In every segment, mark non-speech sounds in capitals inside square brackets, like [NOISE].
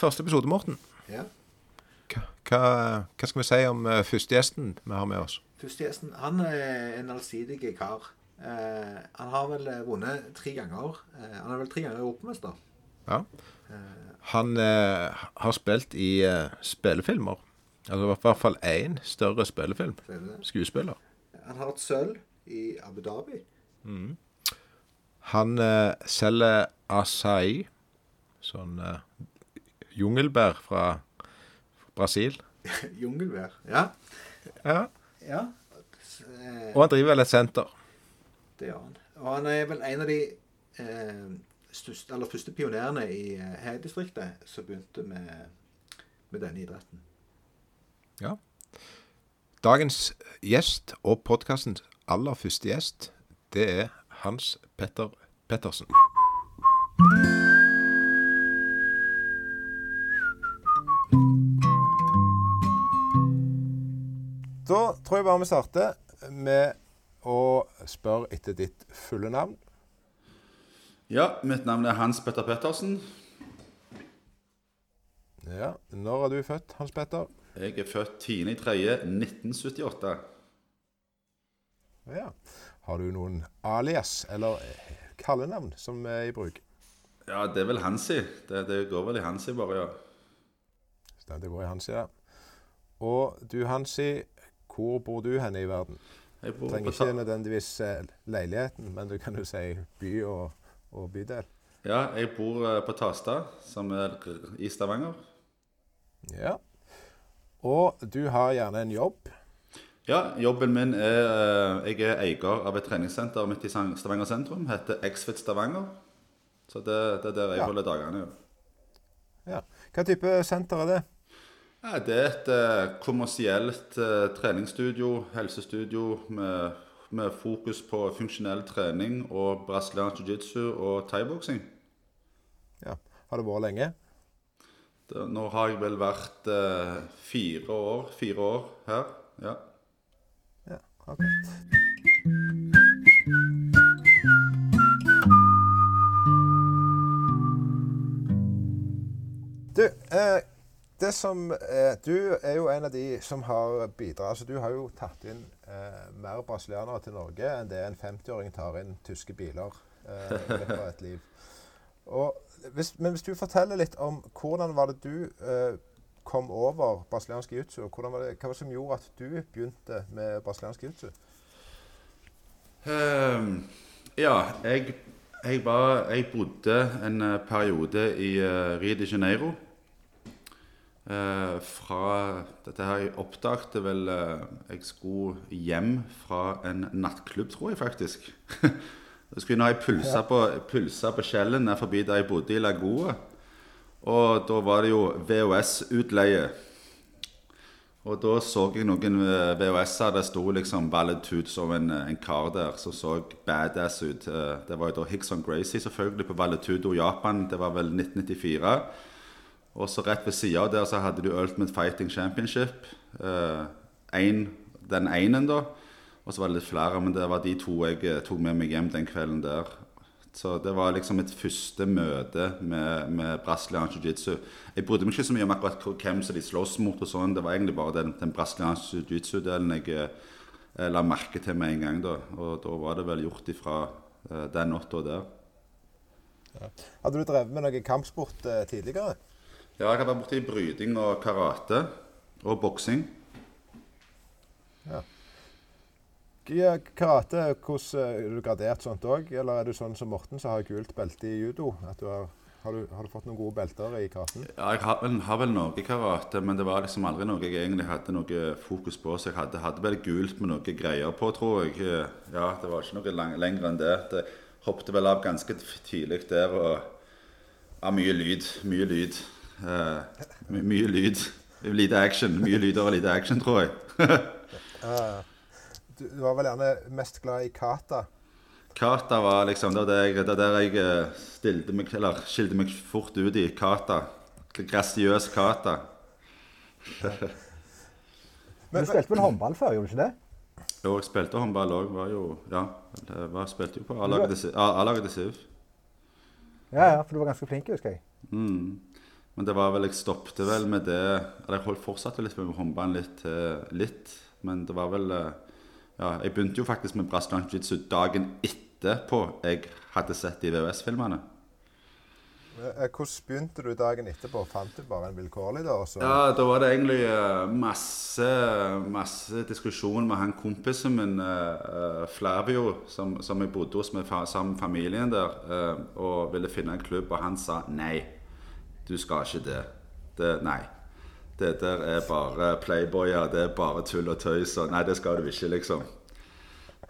Første episode, Morten. Ja. Hva, hva, skal vi si om uh, førstegjesten vi har med oss? Førstegjesten han er en allsidig kar. Uh, han har vel eh, vunnet tre ganger. Uh, han er vel tre ganger europamester. Ja. Han eh, har spilt i eh, spillefilmer. Altså i hvert fall én større spillefilm. Skuespiller. Han har et sølv i Abu Dhabi. Han eh, selger acai, sånn eh, jungelbær fra Brasil. [LAUGHS] jungelbær, Ja. Ja. ja. Og han driver vel et senter. Det gjør han. Og han er vel en av de eh, største, eller første pionerene i eh, her i distriktet som begynte med, med denne idretten. Ja. Dagens gjest og podkastens aller første gjest, det er Hans Petter Pettersen. Tror jeg bare vi starter med å spørre etter ditt fulle navn. Ja, mitt navn er Hans Petter Pettersen. Ja, Når er du født, Hans Petter? Jeg er født 10.3.1978. Ja. Har du noen alias, eller eh, kallenavn, som er i bruk? Ja, det er vel Hansi. Det, det går vel i Hansi bare, ja. Det går i Hansi, ja. Og du, Hansi, hvor bor du henne i verden? Jeg bor Trenger ikke nødvendigvis eh, leiligheten, men du kan jo si by og, og bydel. Ja, jeg bor eh, på Tasta, som er i Stavanger. Ja. Og du har gjerne en jobb. Ja, jobben min er eh, Jeg er eier av et treningssenter midt i Stavanger sentrum. Heter Exfit Stavanger. Så det, det er der jeg Ja. holder dagene. ja. Ja. Hva type senter er det? Ja, det er et eh, kommersielt eh, treningsstudio, helsestudio, med, med fokus på funksjonell trening og brasiliansk jiu-jitsu og thaiboksing. Ja. Har det vært lenge? Det- Nå har jeg vel vært eh, fire år, fire år her. Ja. Ja. okay. Du, eh, det som eh, Du er jo en av de som har bidratt. Altså, du har jo tatt inn eh, mer brasilianere til Norge enn det en 50-åring tar inn tyske biler eh, i løpet av et liv. Og hvis, men hvis du forteller litt om hvordan var det du eh, kom over brasiliansk jiu-jitsu, og hva var det som gjorde at du begynte med brasiliansk jiu-jitsu? Um, ja, jeg, jeg, var, jeg bodde en eh, periode i eh, Rio de Janeiro. Eh, fra Dette her jeg oppdaget vel eh, Jeg skulle hjem fra en nattklubb, tror jeg faktisk. [LAUGHS] Jeg skulle inn og pulsa på, pulsa på Kjellen nær forbi der jeg bodde i Lagoa. Og da var det jo VHS-utleie. Og da så jeg noen eh, VHS-er. Det sto liksom Valitude som en, en kar der som så badass ut. Det var jo da Hickson Gracie selvfølgelig på Valitudo Japan. Det var vel 1994. Og så rett ved sida av der så hadde du Ultimate Fighting Championship. Uh, en, den enen, da. Og så var det litt flere, men det var de to jeg eh, tok med meg hjem den kvelden der. Så det var liksom mitt første møte med, med brasiliansk jiu-jitsu. Jeg brydde meg ikke så mye om akkurat hvem som de slåss mot og sånn. Det var egentlig bare den, den brasilianske jiu-jitsu-delen jeg jeg la merke til med en gang da. Og da var det vel gjort ifra eh, den natta der. Hadde du drevet med noe kampsport eh, tidligere? Ja, jeg har vært borti bryting og karate og boksing. Ja, karate, hvordan eh, er du gradert sånt òg? Eller er du sånn som Morten, som har gult belte i judo? At du har, har, du, har du fått noen gode belter i karaten? Ja, jeg har har vel noe i karate, men det var liksom aldri noe jeg egentlig hadde noe fokus på. Så jeg hadde, hadde vel gult med noe greier på, tror jeg. Ja, det var ikke noe lang, lenger enn det. det hoppet vel av ganske tidlig der. og ja, Mye lyd. Mye lyd. Eh, my mye lyd. Lite action. Mye lyder og lite action, tror jeg. [LAUGHS] Uh, du, var vel gjerne mest glad i kata. Kata var liksom Det var der jeg, det der jeg eh, stilte meg, eller skilte meg fort ut i. Kata. Grasiøs kata. [LAUGHS] Men- du spilte vel håndball før, gjorde du ikke det? Jo, jeg spilte håndball òg. Var jo Ja, jeg var, spilte jo på A-laget til Siv. Ja, ja, for du var ganske flink, husker jeg. Mm. Men det var vel Jeg stoppet vel med det Eller jeg fortsatte litt med håndballen litt, eh, litt. Men det var vel eh, Ja, jeg begynte jo faktisk med brasiliansk jiu-jitsu dagen etterpå jeg hadde sett de VHS-filmene. Eh, Hvordan begynte du dagen etterpå? Fant du bare en vilkårlig, da? Også? Ja, da var det egentlig masse, masse diskusjon med han kompisen min, Flavio, som, som jeg bodde hos med sammen med familien der, og ville finne en klubb, og han sa nei, du skal ikke det. det nei. Det der er bare playboyer, det er bare tull og tøys, og nei, det skal du ikke, liksom.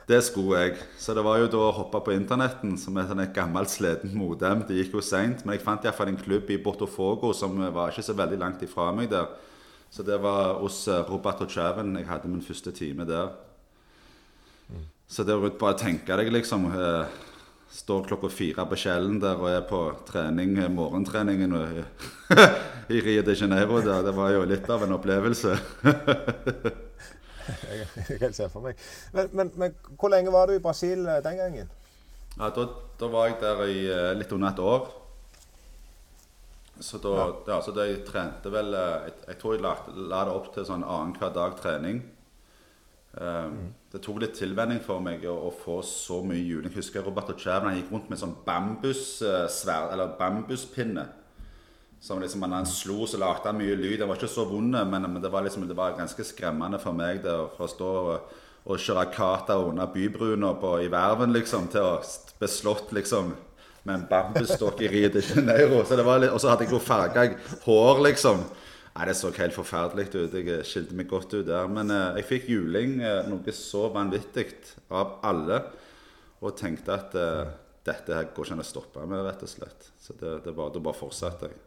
Det skulle jeg. Så det var jo da å hoppe på internetten som er sånn et gammelt sledent modem. Det gikk jo seint, men jeg fant iallfall en klubb i Botofogo som var ikke så veldig langt ifra meg der. Så det var hos eh, Roberto Chaven jeg hadde min første time der. Så det var bare å tenke deg, liksom. Eh, står klokka fire på Kjellen der og er på trening, eh, morgentreningen og, [LAUGHS] i Rio de Janeiro der. Det var jo litt av en opplevelse. [LAUGHS] Jeg, kan se for meg. Men, men, men hvor lenge var du i Brasil eh, den gangen? Ja, da, da var jeg der i eh, litt under et år. Så da, ja. så da jeg trente vel Jeg, jeg tror jeg la, la det opp til sånn annenhver dag trening. Um, Det tok litt tilvenning for meg å, å få så mye juling. Jeg husker Roberto Chaven han gikk rundt med en sånn bambussverd, sverd, eller bambuspinne. Som liksom han, slo, så lagde han mye lyd. Den var ikke så vond, men, men det, var liksom, det var ganske skremmende for meg det, for å stå og, og kjøre kata under bybrua på- i verven, liksom, til å bli slått, liksom. Med en bambusstokk i Rio de Janeiro. Så det var litt, og så hadde jeg jo farga hår, liksom. Nei, Det så helt forferdelig ut. Jeg skilte meg godt ut der. Men eh, jeg fikk juling, eh, noe så vanvittig, av alle. Og tenkte at eh, dette her går ikke an å stoppe med, rett og slett. Så det, det bare, da bare fortsatte jeg.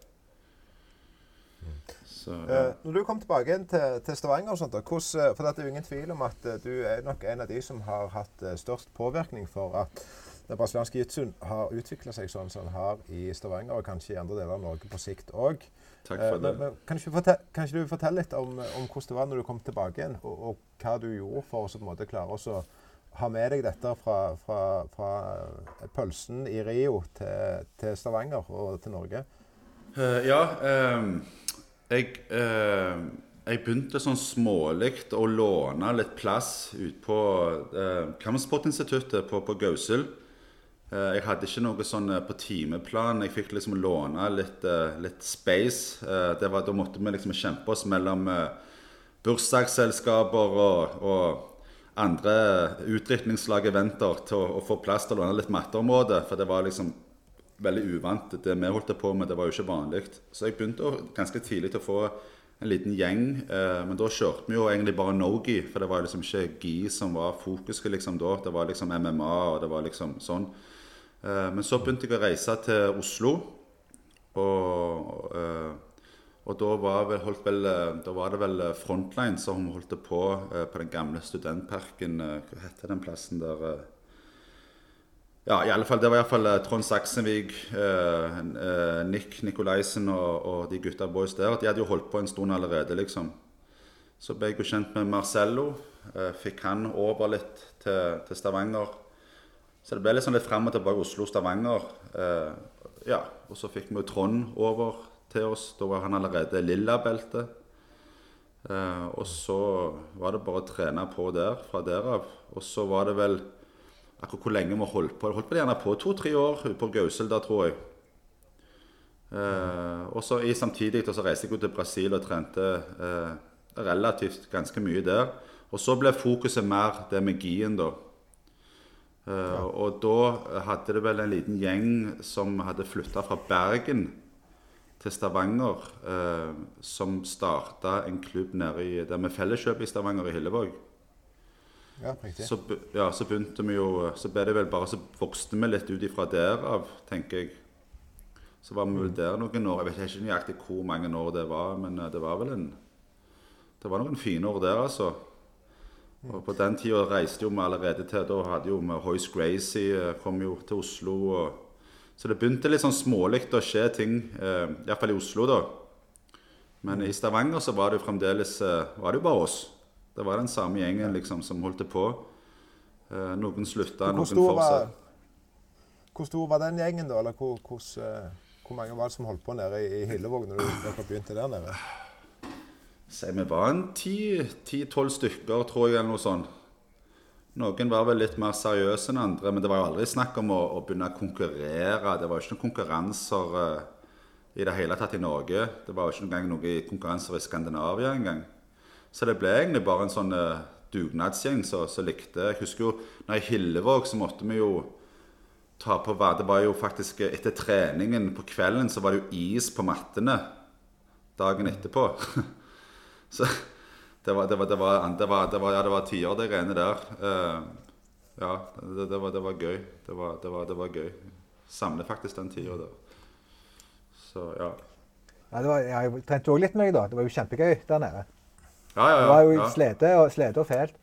Så, ja. Eh, når du kom tilbake til, til Stavanger, og sånt, da, hvordan, eh, for det er jo ingen tvil om at eh, du er nok en av de som har hatt eh, størst påvirkning for at den brasilianske jiu-jitsuen har utvikla seg sånn som den har i Stavanger, og kanskje i andre deler av Norge på sikt òg. Takk for det. Men, kan, ikke fortelle, kan ikke du fortelle litt om, om hvordan det var når du kom tilbake igjen, og, og hva du gjorde for å måte klare å ha med deg dette fra, fra, fra eh, pølsen i Rio til, til Stavanger og til Norge? Uh, ja, ehm, jeg, uh, jeg begynte sånn smålig å låne litt plass ute på uh, Kampsportinstituttet på, på Gausel. Eh, jeg hadde ikke noe sånn eh, på timeplan. Jeg fikk liksom låne litt, eh, litt space. Var, da måtte vi liksom kjempe oss mellom bursdagsselskaper og, og andre utdrikningslag-eventer til å, å få plass til å låne litt matteområde. For det var liksom veldig uvant. Det vi holdt på med, det var jo ikke vanlig. Så jeg begynte å, ganske tidlig til å få en liten gjeng. Men da kjørte vi jo egentlig bare no-gi, for det var liksom ikke gi som var fokuset liksom da. Det var liksom MMA, og det var liksom sånn. Eh, men så begynte jeg å reise til Oslo. Og, eh, og da, var vel, vel, eh, da var det vel Frontline som holdt på på den gamle studentparken. Hva heter den plassen der? Ja, i alle fall, Det var iallfall Trond Saksenvik, eh, Nick Nikolaisen og, og de gutta boys der. De hadde jo holdt på en stund allerede, liksom. Så ble jeg jo kjent med Marcello. fikk han over litt til, til Stavanger. Så det ble litt sånn litt frem og tilbake Oslo-Stavanger. Eh, ja, Og så fikk vi Trond over til oss. Da var han allerede lilla-belte. Eh, og så var det bare å trene på der, fra der av. Og så var det vel akkurat hvor lenge vi holdt på. Vi holdt vel gjerne på to-tre år på Gausel da, tror jeg. Eh, og så i samtidig så reiste jeg til Brasil og trente eh, relativt ganske mye der. Og så ble fokuset mer det med gien, da. Eh, Og da hadde det vel en liten gjeng som hadde flytta fra Bergen til Stavanger, eh, som starta en klubb nede i, der med Felleskjøpet i Stavanger, i Hillevåg. Ja, riktig. Så, ja, så begynte vi jo Så ble det vel bare Så vokste vi litt ut ifra derav, tenker jeg. Så var vi vel der noen år. Jeg vet ikke nøyaktig hvor mange år det var, men eh, det var vel en Det var noen fine år der, altså. Og på den tida reiste jo vi allerede til Da hadde jo vi Hoyce Gracie eh, kom jo til Oslo. Og, så det begynte litt sånn smålig å skje ting, eh, iallfall i Oslo, da. Men i Stavanger så var det jo fremdeles eh, var det jo bare oss. Det var den samme gjengen liksom som holdt på. Eh, noen slutta, noen fortsatte. hvor stor var den gjengen, da? Eller hvor, hvordan, eh, hvor mange var det som holdt på nede i, i Hillevåg når dere begynte der nede? Si vi var en ti-tolv stykker, tror jeg, eller noe sånt. Noen var vel litt mer seriøse enn andre, men det var jo aldri snakk om å, å begynne å konkurrere. Det var jo ikke noen konkurranser uh, i det hele tatt i Norge. Det var jo ikke engang noen konkurranser i Skandinavia engang. Så det ble egentlig bare en sånn uh, dugnadsgjeng som likte Jeg husker jo når i Hillevåg så måtte vi jo ta på hva Det var jo faktisk eh, etter treningen på kvelden så var det jo is på mattene dagen etterpå. [LAUGHS] Så [LAUGHS] det var, det var, det var, det var, det var, ja, det var tider, det greiene der. Eh, ja, det, det, var, det var gøy. Det var, det var, det var gøy. Samler faktisk den tida der. Så ja. Ja, det var, jeg trente òg litt med deg, da. Det var jo kjempegøy der nede. Ja, ja, Det var jo ja. slete, og, slede og fælt.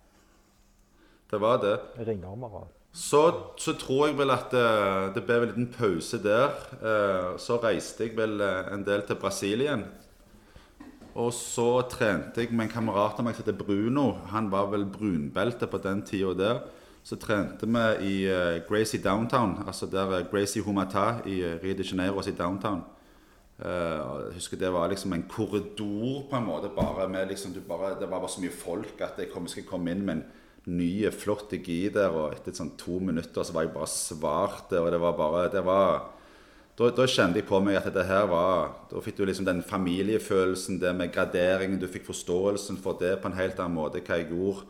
Det var det. Ringormer og Så, så tror jeg vel at eh, det ble en liten pause der. Eh, så reiste jeg vel en del til Brasil igjen. Og så trente jeg med en kamerat av meg som heter Bruno. Han var vel brunbelte på den tida der. Så trente vi i uh, Gracie Downtown, altså der uh, Gracie Humata i uh, Rio de Janeiro i Downtown. Jeg husker Det var liksom en korridor på en måte. bare med liksom, bare, Det var bare så mye folk at jeg kom, skulle komme inn med en ny, flott gi der. Og etter sånn to minutter så var jeg bare svart. Og det var bare det var, da, da kjente jeg på meg at det her var Da fikk du liksom den familiefølelsen, det med graderingen. Du fikk forståelsen for det på en helt annen måte hva jeg gjorde.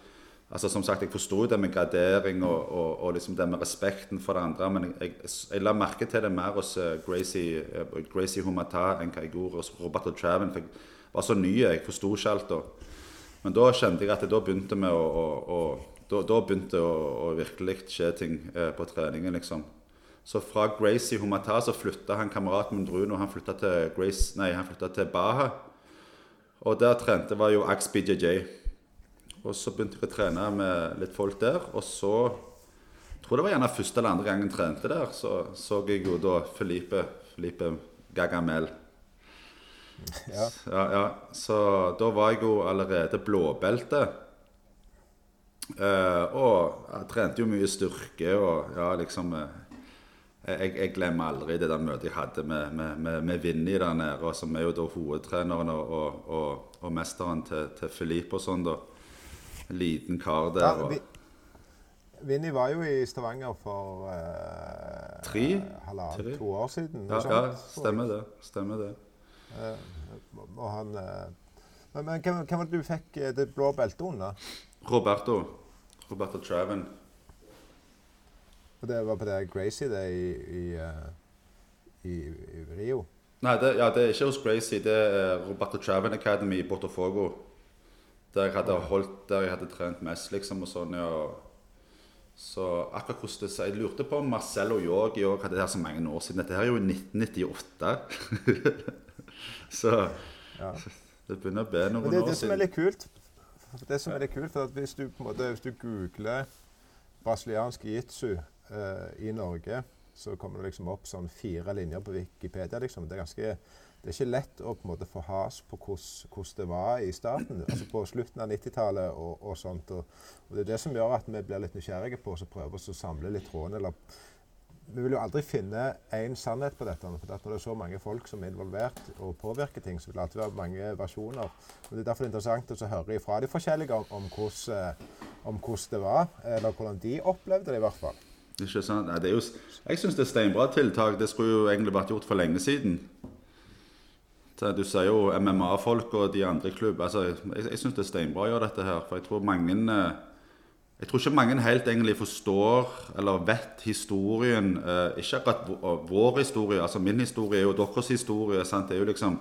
Altså som sagt, Jeg forsto det med gradering og, og, og liksom det med respekten for det andre, men jeg, jeg, jeg la merke til det mer hos eh, Gracie, eh, Gracie Humata enn hva jeg gjorde hos Roberto Traven. For jeg var så ny, jeg forsto ikke alt da. Men da kjente jeg at det da begynte vi å, å, å da, da begynte å, å virkelig skje ting eh, på treningen, liksom. Så fra Grace i Humata så flytta han kameraten min Bruno han flytta til, Grace, nei, han flyttet til Baha. Og der trente var jo Ax BJJ. Og så begynte jeg å trene med litt folk der. Og så jeg tror det var gjerne første eller andre gangen jeg trente der, så så jeg jo da Felipe, Felipe Gagamel. Ja. Ja, ja. Så da var jeg jo allerede blåbelte. Eh, og jeg trente jo mye styrke og ja, liksom eh, jeg, jeg glemmer aldri det der møtet jeg hadde med, med, med, med Vinni der nede, som er jo da hovedtreneren og, og, og, og mesteren til, til Filip og sånn, da. En liten kar der. Ja, vi, Vinni var jo i Stavanger for eh, Tre? halvannet, to år siden. ja, ja, stemmer det. Stemmer det. Og han eh, Men, men hvem, var det du fikk det blå beltet under? Roberto. Roberto Traven. Og det var på det Gracie det i, i, eh, i, i Rio? Nei, det, ja, det er ikke hos Gracie. Det er Roberto Traven Academy i Botafogo. Der jeg hadde holdt, der jeg hadde trent mest, liksom, og sånn, ja. Så akkurat hvordan det Jeg lurte på om Marcello Yogi òg hadde det her så mange år siden. Dette her er jo i 1998. [LAUGHS] så Ja. [LAUGHS] det begynner å bli noen det år det som er litt kult. Det som er litt kult, for hvis du, på en måte, hvis du googler brasiliansk jitsu i Norge, så kommer det liksom opp sånn fire linjer på Wikipedia. liksom. Det er ganske det er ikke lett å på en måte få has på hvordan det var i starten. altså På slutten av 90-tallet og, og sånt. Og, og Det er det som gjør at vi blir litt nysgjerrige på å prøve oss å samle litt trådene. vi vil jo aldri finne én sannhet på dette. For når det er så mange folk som er involvert og påvirker ting, så vil det alltid være mange versjoner. Og Det er derfor det er interessant å høre fra de forskjellige om, eh, om hvordan det var, eller hvordan de opplevde det, i hvert fall. Ikke sant? Nei, det er jo, jeg syns det er steinbra tiltak. Det skulle jo egentlig vært gjort for lenge siden. Du ser jo MMA-folk og de andre klubb. Altså, jeg jeg syns det er steinbra å gjøre dette her. For jeg tror mange eh, Jeg tror ikke mange helt egentlig forstår eller vet historien. Eh, ikke akkurat vår historie. Altså min historie er jo deres historie. Sant? Det er jo liksom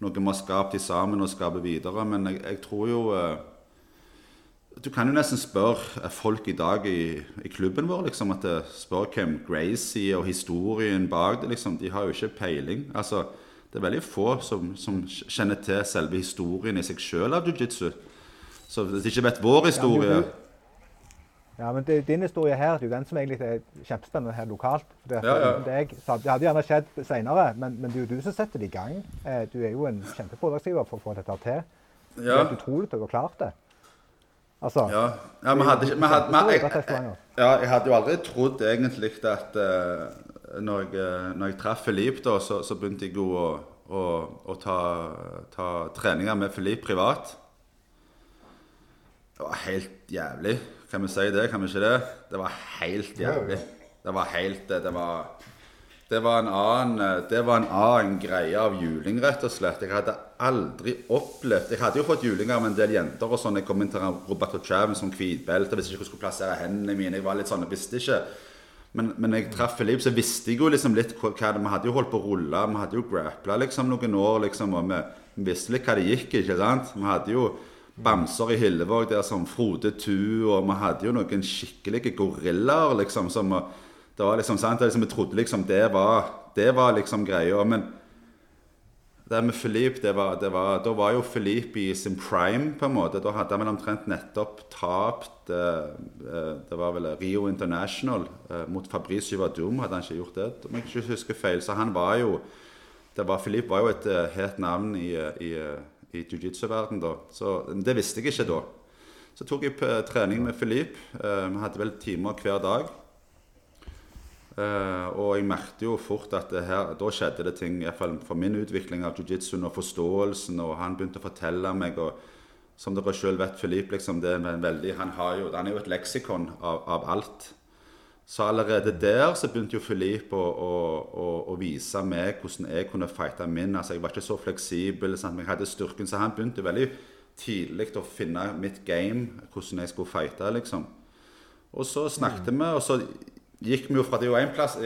noe vi har skapt sammen og skaper videre. Men jeg, jeg tror jo eh, Du kan jo nesten spørre folk i dag i, i klubben vår liksom, at det spør hvem Gracie og historien bak det. liksom, De har jo ikke peiling. altså Det er veldig få som, som kjenner til selve historien i seg sjøl av jiu-jitsu. Så hvis de ikke vet vår historie Ja, men det, din historie her det er jo den som egentlig er kjempespennende her lokalt. Det, Ja, ja. deg, så det hadde gjerne skjedd senere, men, men det er jo du som setter det i gang. Eh, Du er jo en kjempepådragsgiver for å få dette til. Det Ja, er helt utrolig at du har klart det. Altså, ja. ja vi hadde vi hadde, vi, jeg, ja, jeg hadde jo aldri trodd egentlig at uh, når, jeg, eh, når jeg traff Filip, da, så, så begynte jeg jo å, å, å ta, ta treninger med Filip privat. Det var helt jævlig. Kan vi si det? Kan vi ikke det? Det var helt jævlig. Det var helt Det var det var en annen Det var en annen greie av juling, rett og slett. Jeg hadde aldri opplevd Jeg hadde jo fått juling av en del jenter og sånn. Jeg kom inn til Roberto Chavez som hvitbelte, ikke hvor jeg skulle plassere hendene mine. Jeg var litt sånn, jeg visste ikke. Men, men jeg traff Filip, så visste jeg jo liksom litt hva det Vi hadde jo holdt på å rulle, vi hadde jo grappla liksom noen år, liksom, og vi visste litt hva det gikk, ikke sant? Vi hadde jo bamser i Hillevåg der som Frode Tu, og vi hadde jo noen skikkelige gorillaer, liksom, som Det var liksom sant, det liksom, Jeg trodde liksom det var, det var liksom greia. Men det med Filip, da var jo Filip i sin prime, på en måte. Da hadde han omtrent nettopp tapt eh, eh, Det var vel Rio International eh, mot Fabrice Juvadoum, hadde han ikke gjort det? Om jeg ikke husker feil. Så han var jo det var, Filip var jo et het navn i, i, i jiu-jitsu-verden da. Så det visste jeg ikke da. Så tok jeg på trening med Filip. Vi hadde vel timer hver dag. Eh, og jeg merket jo fort at her, da skjedde det ting, i hvert fall for min utvikling av jiu-jitsuen og forståelsen, og han begynte å fortelle meg og Som dere sjøl vet, Filip, liksom, veldig, han, jo, han er jo et leksikon av, av alt. Så allerede der så begynte jo Filip å, å, å, å vise meg hvordan jeg kunne fighte min. Altså Jeg var ikke så fleksibel, sant? men jeg hadde styrken. Så han begynte veldig tidlig å finne mitt game, hvordan jeg skulle fighte. liksom. Og så snakket vi, og så gikk vi jo fra Det er jo én plass,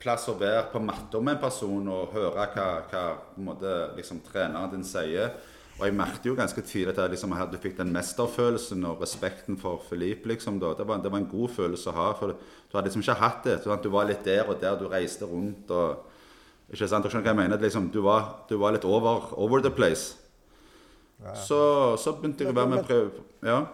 plass å være på matta med en person og høre hva, hva måte, liksom, treneren din sier. Og jeg merket jo ganske tidlig at liksom, du fikk den mesterfølelsen og respekten for Filip. liksom. Det var, det var en god følelse å ha. for Du hadde liksom ikke hatt det. Du, du var litt der og der, du reiste rundt og ikke sant, Dere skjønner hva jeg mener? Liksom, du, var, du var litt over, over the place. Så, så begynte jeg å være med prøve Ja.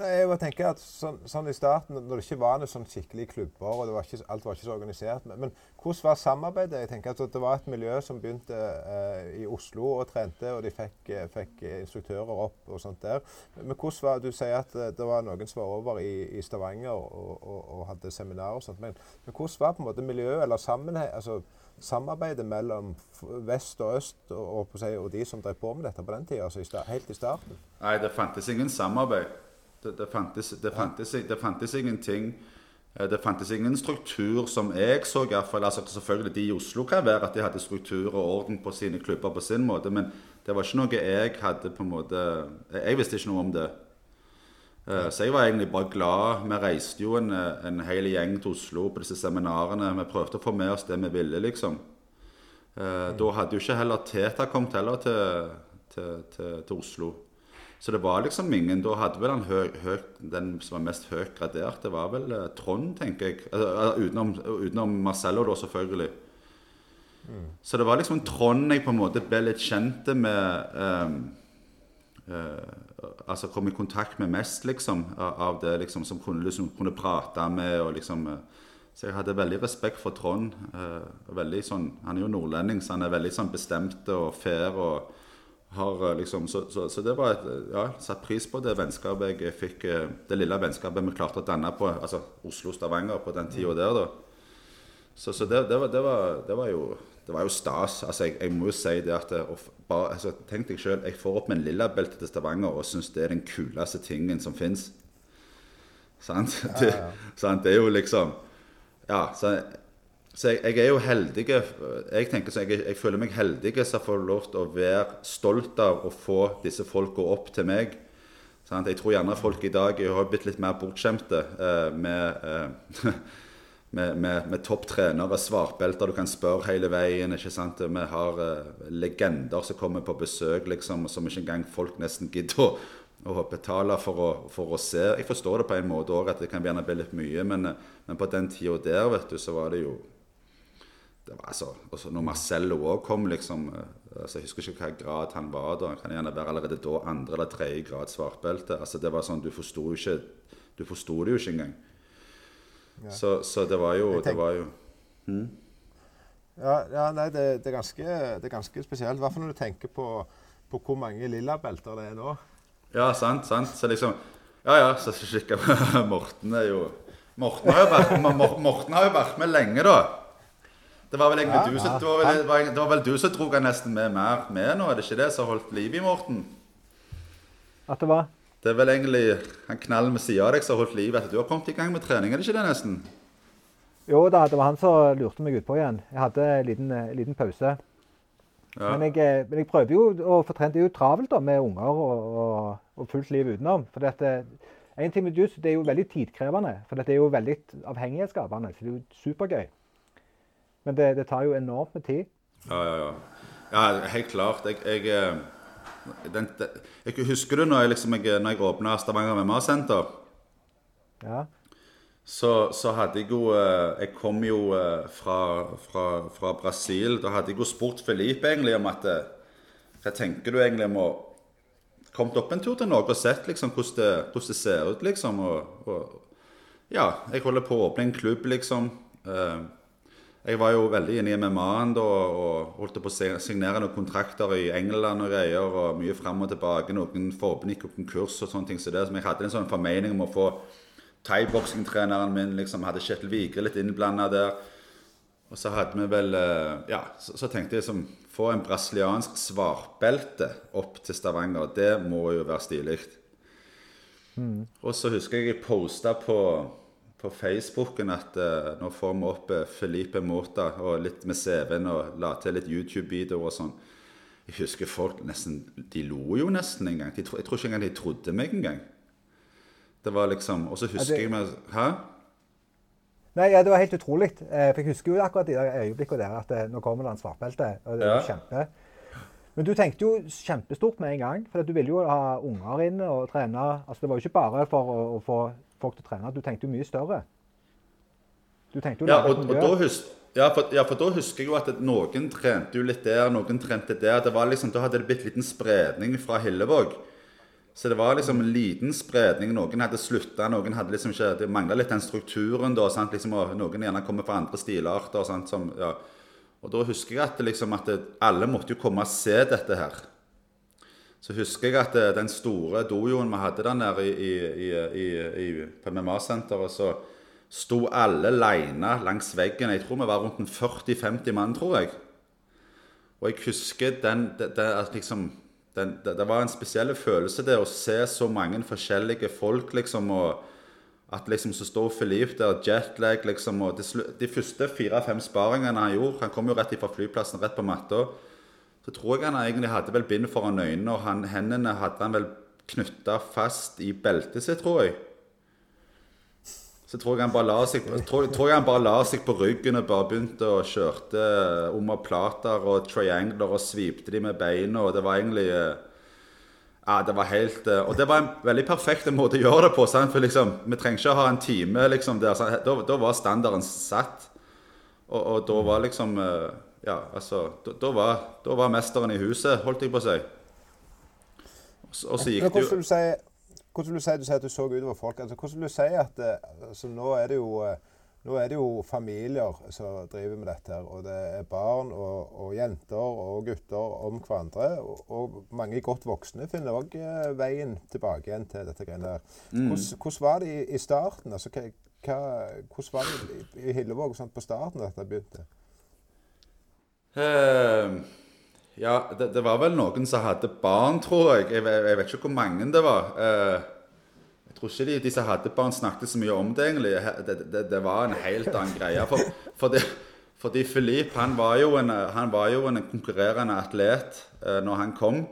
Jeg bare tenker at sånn, sånn I starten, når det ikke var noen sånn skikkelige klubber, og var ikke, alt var ikke så organisert Men, men hvordan var samarbeidet? Jeg tenker at Det var et miljø som begynte eh, i Oslo og trente, og de fikk, eh, fikk instruktører opp og sånt der. Men hvordan var, Du sier at eh, det var noen som var over i, i Stavanger og, og, og hadde seminar og sånt. Men, men hvordan var på en måte miljøet eller altså, samarbeidet mellom vest og øst og, og, og de som drev på med dette på den tida, altså helt i starten? Nei, det fantes ingen samarbeid. Det, det, fantes, det, fantes, det fantes ingenting. Eh, Det fantes ingen struktur som jeg så, i hvert fall. Altså, selvfølgelig de i Oslo kan være at de hadde struktur og orden på sine klubber på sin måte, men det var ikke noe jeg hadde på en måte Jeg visste ikke noe om det. Eh, Så jeg var egentlig bare glad. Vi reiste jo en, en hel gjeng til Oslo på disse seminarene. Vi prøvde å få med oss det vi ville, liksom. Eh, Da hadde jo ikke heller Teta kommet heller til, til, til, til Oslo. Så det var liksom ingen Da hadde vel han høy, høy, den som var mest høyt gradert, det var vel uh, Trond, tenker jeg. Altså, utenom, utenom Marcello, da, selvfølgelig. Så det var liksom Trond jeg på en måte ble litt kjent med um, uh, Altså kom i kontakt med mest, liksom, av, av det liksom, som kunne, liksom, kunne prate med og liksom uh, Så jeg hadde veldig respekt for Trond. veldig sånn, Han er jo nordlending, så han er veldig sånn bestemt og fair. og har eh, liksom, så, så, så det var et, eh, ja, satt pris på det vennskapet jeg fikk, eh, det lille vennskapet vi klarte å danne på altså Oslo-Stavanger på den tida der. da. Så, så det, det, var, det, var, det var jo det var jo stas. altså Jeg, jeg må jo si det at f- bare, altså, Tenk deg sjøl, jeg får opp min en lilla belte til Stavanger og syns det er den kuleste tingen som fins. Sant? [LAUGHS] Det, sant? det er jo liksom Ja, så, så jeg, jeg er jo heldig Jeg tenker så jeg, jeg føler meg heldig som får lov til å være stolt av å få disse folka opp til meg. Sant? Jeg tror gjerne folk i dag har blitt litt mer bortskjemte eh, med eh, [LAUGHS] med, med, med topptrenere, svartbelter du kan spørre hele veien. ikke sant? Vi har eh, legender som kommer på besøk, liksom, som ikke engang folk nesten gidder å, å betale for å, for å se. Jeg forstår det på en måte òg, at det kan gjerne bli litt mye, men, eh, men på den tida der, vet du, så var det jo det var altså, også Når Marcello òg kom, liksom eh, altså, Jeg husker ikke hva grad han var da. Han kan gjerne være allerede da andre eller tredje grad svartbelte. Altså, det var sånn, Du forsto det jo ikke engang. Ja. Så, så det var jo Det var jo Ja, ja nei, det, det, er ganske, det er ganske spesielt. I hvert fall når du tenker på, på hvor mange lilla belter det er nå. Ja, sant, sant. Så liksom Ja, ja, så kikka [LAUGHS] Morten er jo Morten har jo vært, Mor- Morten har jo vært med lenge, da. Det var vel egentlig Ja, du ja. det var vel, det var, det var vel du som dro han nesten med mer med nå, er det ikke det som holdt liv i Morten? At det var Det er vel egentlig han knallen ved sida av deg som har holdt liv etter du har kommet i gang med trening, er det ikke det nesten? Jo da, det var han som lurte meg utpå igjen. Jeg hadde en liten, eh, liten pause. Ja. Men, jeg, eh, men jeg prøver jo å få trent. Det er jo travelt da, med unger og, og, og fullt liv utenom. For dette, en ting med juice, det er jo veldig tidkrevende. For det er jo veldig avhengighetsskapende. Så det er jo supergøy. Men det, det tar jo enormt med tid. Ja, ja, ja. Ja, helt klart. Jeg, jeg, eh, den, jeg Husker du når jeg, liksom, jeg, når jeg åpna Stavanger MMA-senter? Ja. Så, så hadde jeg jo eh, Jeg kom jo eh, fra, fra, fra Brasil. Da hadde jeg jo spurt Felipe egentlig om at Hva tenker du egentlig om å komme opp en tur til Norge og sett liksom hvordan det, hvordan det ser ut, liksom. Og, og ja, jeg holder på å åpne en klubb, liksom. Eh, jeg var jo veldig inne i MMA-en da og holdt på å signere noen kontrakter i England og greier. og Mye fram og tilbake. Noen forbund gikk konkurs og sånne ting. Så det, så jeg hadde en sånn formening om å få thaiboksingtreneren min liksom, hadde Kjetil Vigre litt innblanda der. Og så hadde vi vel eh, Ja, så, så tenkte jeg liksom Få en brasiliansk svartbelte opp til Stavanger. Det må jo være stilig. Og så husker jeg jeg posta på, på Facebooken at uh, nå får vi opp eh, Felipe Mota og litt med CV-en og la til litt YouTube-videoer og sånn. Jeg husker folk nesten De lo jo nesten en gang. Tro- jeg tror ikke engang de trodde meg engang. Det var liksom Og så husker det- jeg meg Hæ? Nei, ja, Det var helt utrolig. Eh, For jeg husker jo akkurat de der øyeblikkene der at eh, nå kommer det en svartbelte. og det er Ja. kjempe. Men du tenkte jo kjempestort med en gang. For du ville jo ha unger inne og trene. Altså, Det var jo ikke bare for å, å få folk til å trene. Du tenkte jo mye større. Du tenkte jo Ja, og, og da hus, ja, for, ja, for da husker jeg jo at noen trente jo litt der, noen trente der. Det var liksom, Da hadde det blitt liten spredning fra Hillevåg. Så det var liksom en liten spredning. Noen hadde slutta, noen hadde liksom ikke Det mangla litt den strukturen da. sant, liksom, og Noen gjerne kommer fra andre stilarter. sant, som, ja. Og da husker jeg at, liksom, at alle måtte jo komme og se dette her. Så husker jeg at eh, den store dojoen vi hadde der nede i, i, i, i, på MMA-senteret, så sto alle leina langs veggen. Jeg tror vi var rundt en 40-50 mann, tror jeg. Og jeg husker den, liksom, den, det, det var en spesiell følelse det å se så mange forskjellige folk, liksom, og at liksom så står Filip der, jetlag, liksom, og De, de første fire-fem sparingene han gjorde Han kom jo rett fra flyplassen, rett på matta. Så tror jeg han egentlig hadde vel bind foran øynene, og han, hendene hadde han vel knytta fast i beltet sitt, tror jeg. Så tror jeg han bare la seg, tror, tror jeg han bare la seg på ryggen og bare begynte å kjørte omoplater og triangler og svipte de med beina, og det var egentlig eh, Ja, det var helt eh, Og det var en veldig perfekt måte å gjøre det på. Sant? For liksom, vi trenger ikke å ha en time liksom der. Da, da var standarden satt. Og, og da var liksom eh, Ja, altså Da, da, var, da var mesteren i huset, holdt jeg på å si. Og så- gikk det jo hvordan vil du si du sier at du så utover folk? Altså, hvordan vil du si at eh, altså, nå, er det jo, eh, nå er det jo familier som driver med dette. her, og Det er barn og, og jenter og gutter om hverandre. Og, og mange godt voksne finner òg veien tilbake igjen til dette greiene der. Hvordan, hvordan var det i, i starten? Altså, hva, hvordan var det i, Hillevåg på starten da dette begynte? Eh, ja, det, det var vel noen som hadde barn, tror jeg. Jeg, jeg vet ikke hvor mange det var. Uh, jeg tror ikke de, de som hadde barn, snakket så mye om det, egentlig. Det, det, det var en helt annen greie. For, fordi, fordi Filip han var jo en, var jo en konkurrerende atlet uh, når han kom.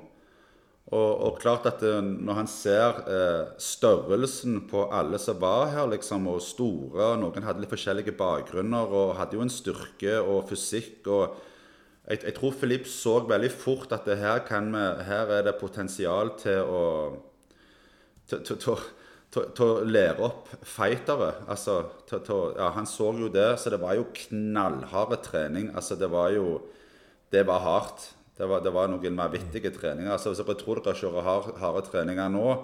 Og, og klart at eh, når han ser eh, størrelsen på alle som var her, liksom, og store, og noen hadde litt forskjellige bakgrunner og hadde jo en styrke og fysikk og jeg, jeg tror Filip så veldig fort at her, vi, her er det potensial til å til, å lære opp fightere. Altså, ja, han så jo det, så det var jo knallharde trening. Altså, det var jo Det var hardt. Det var, det var noen vanvittige treninger. Altså, hvis dere tror dere kjører hard, harde treninger nå,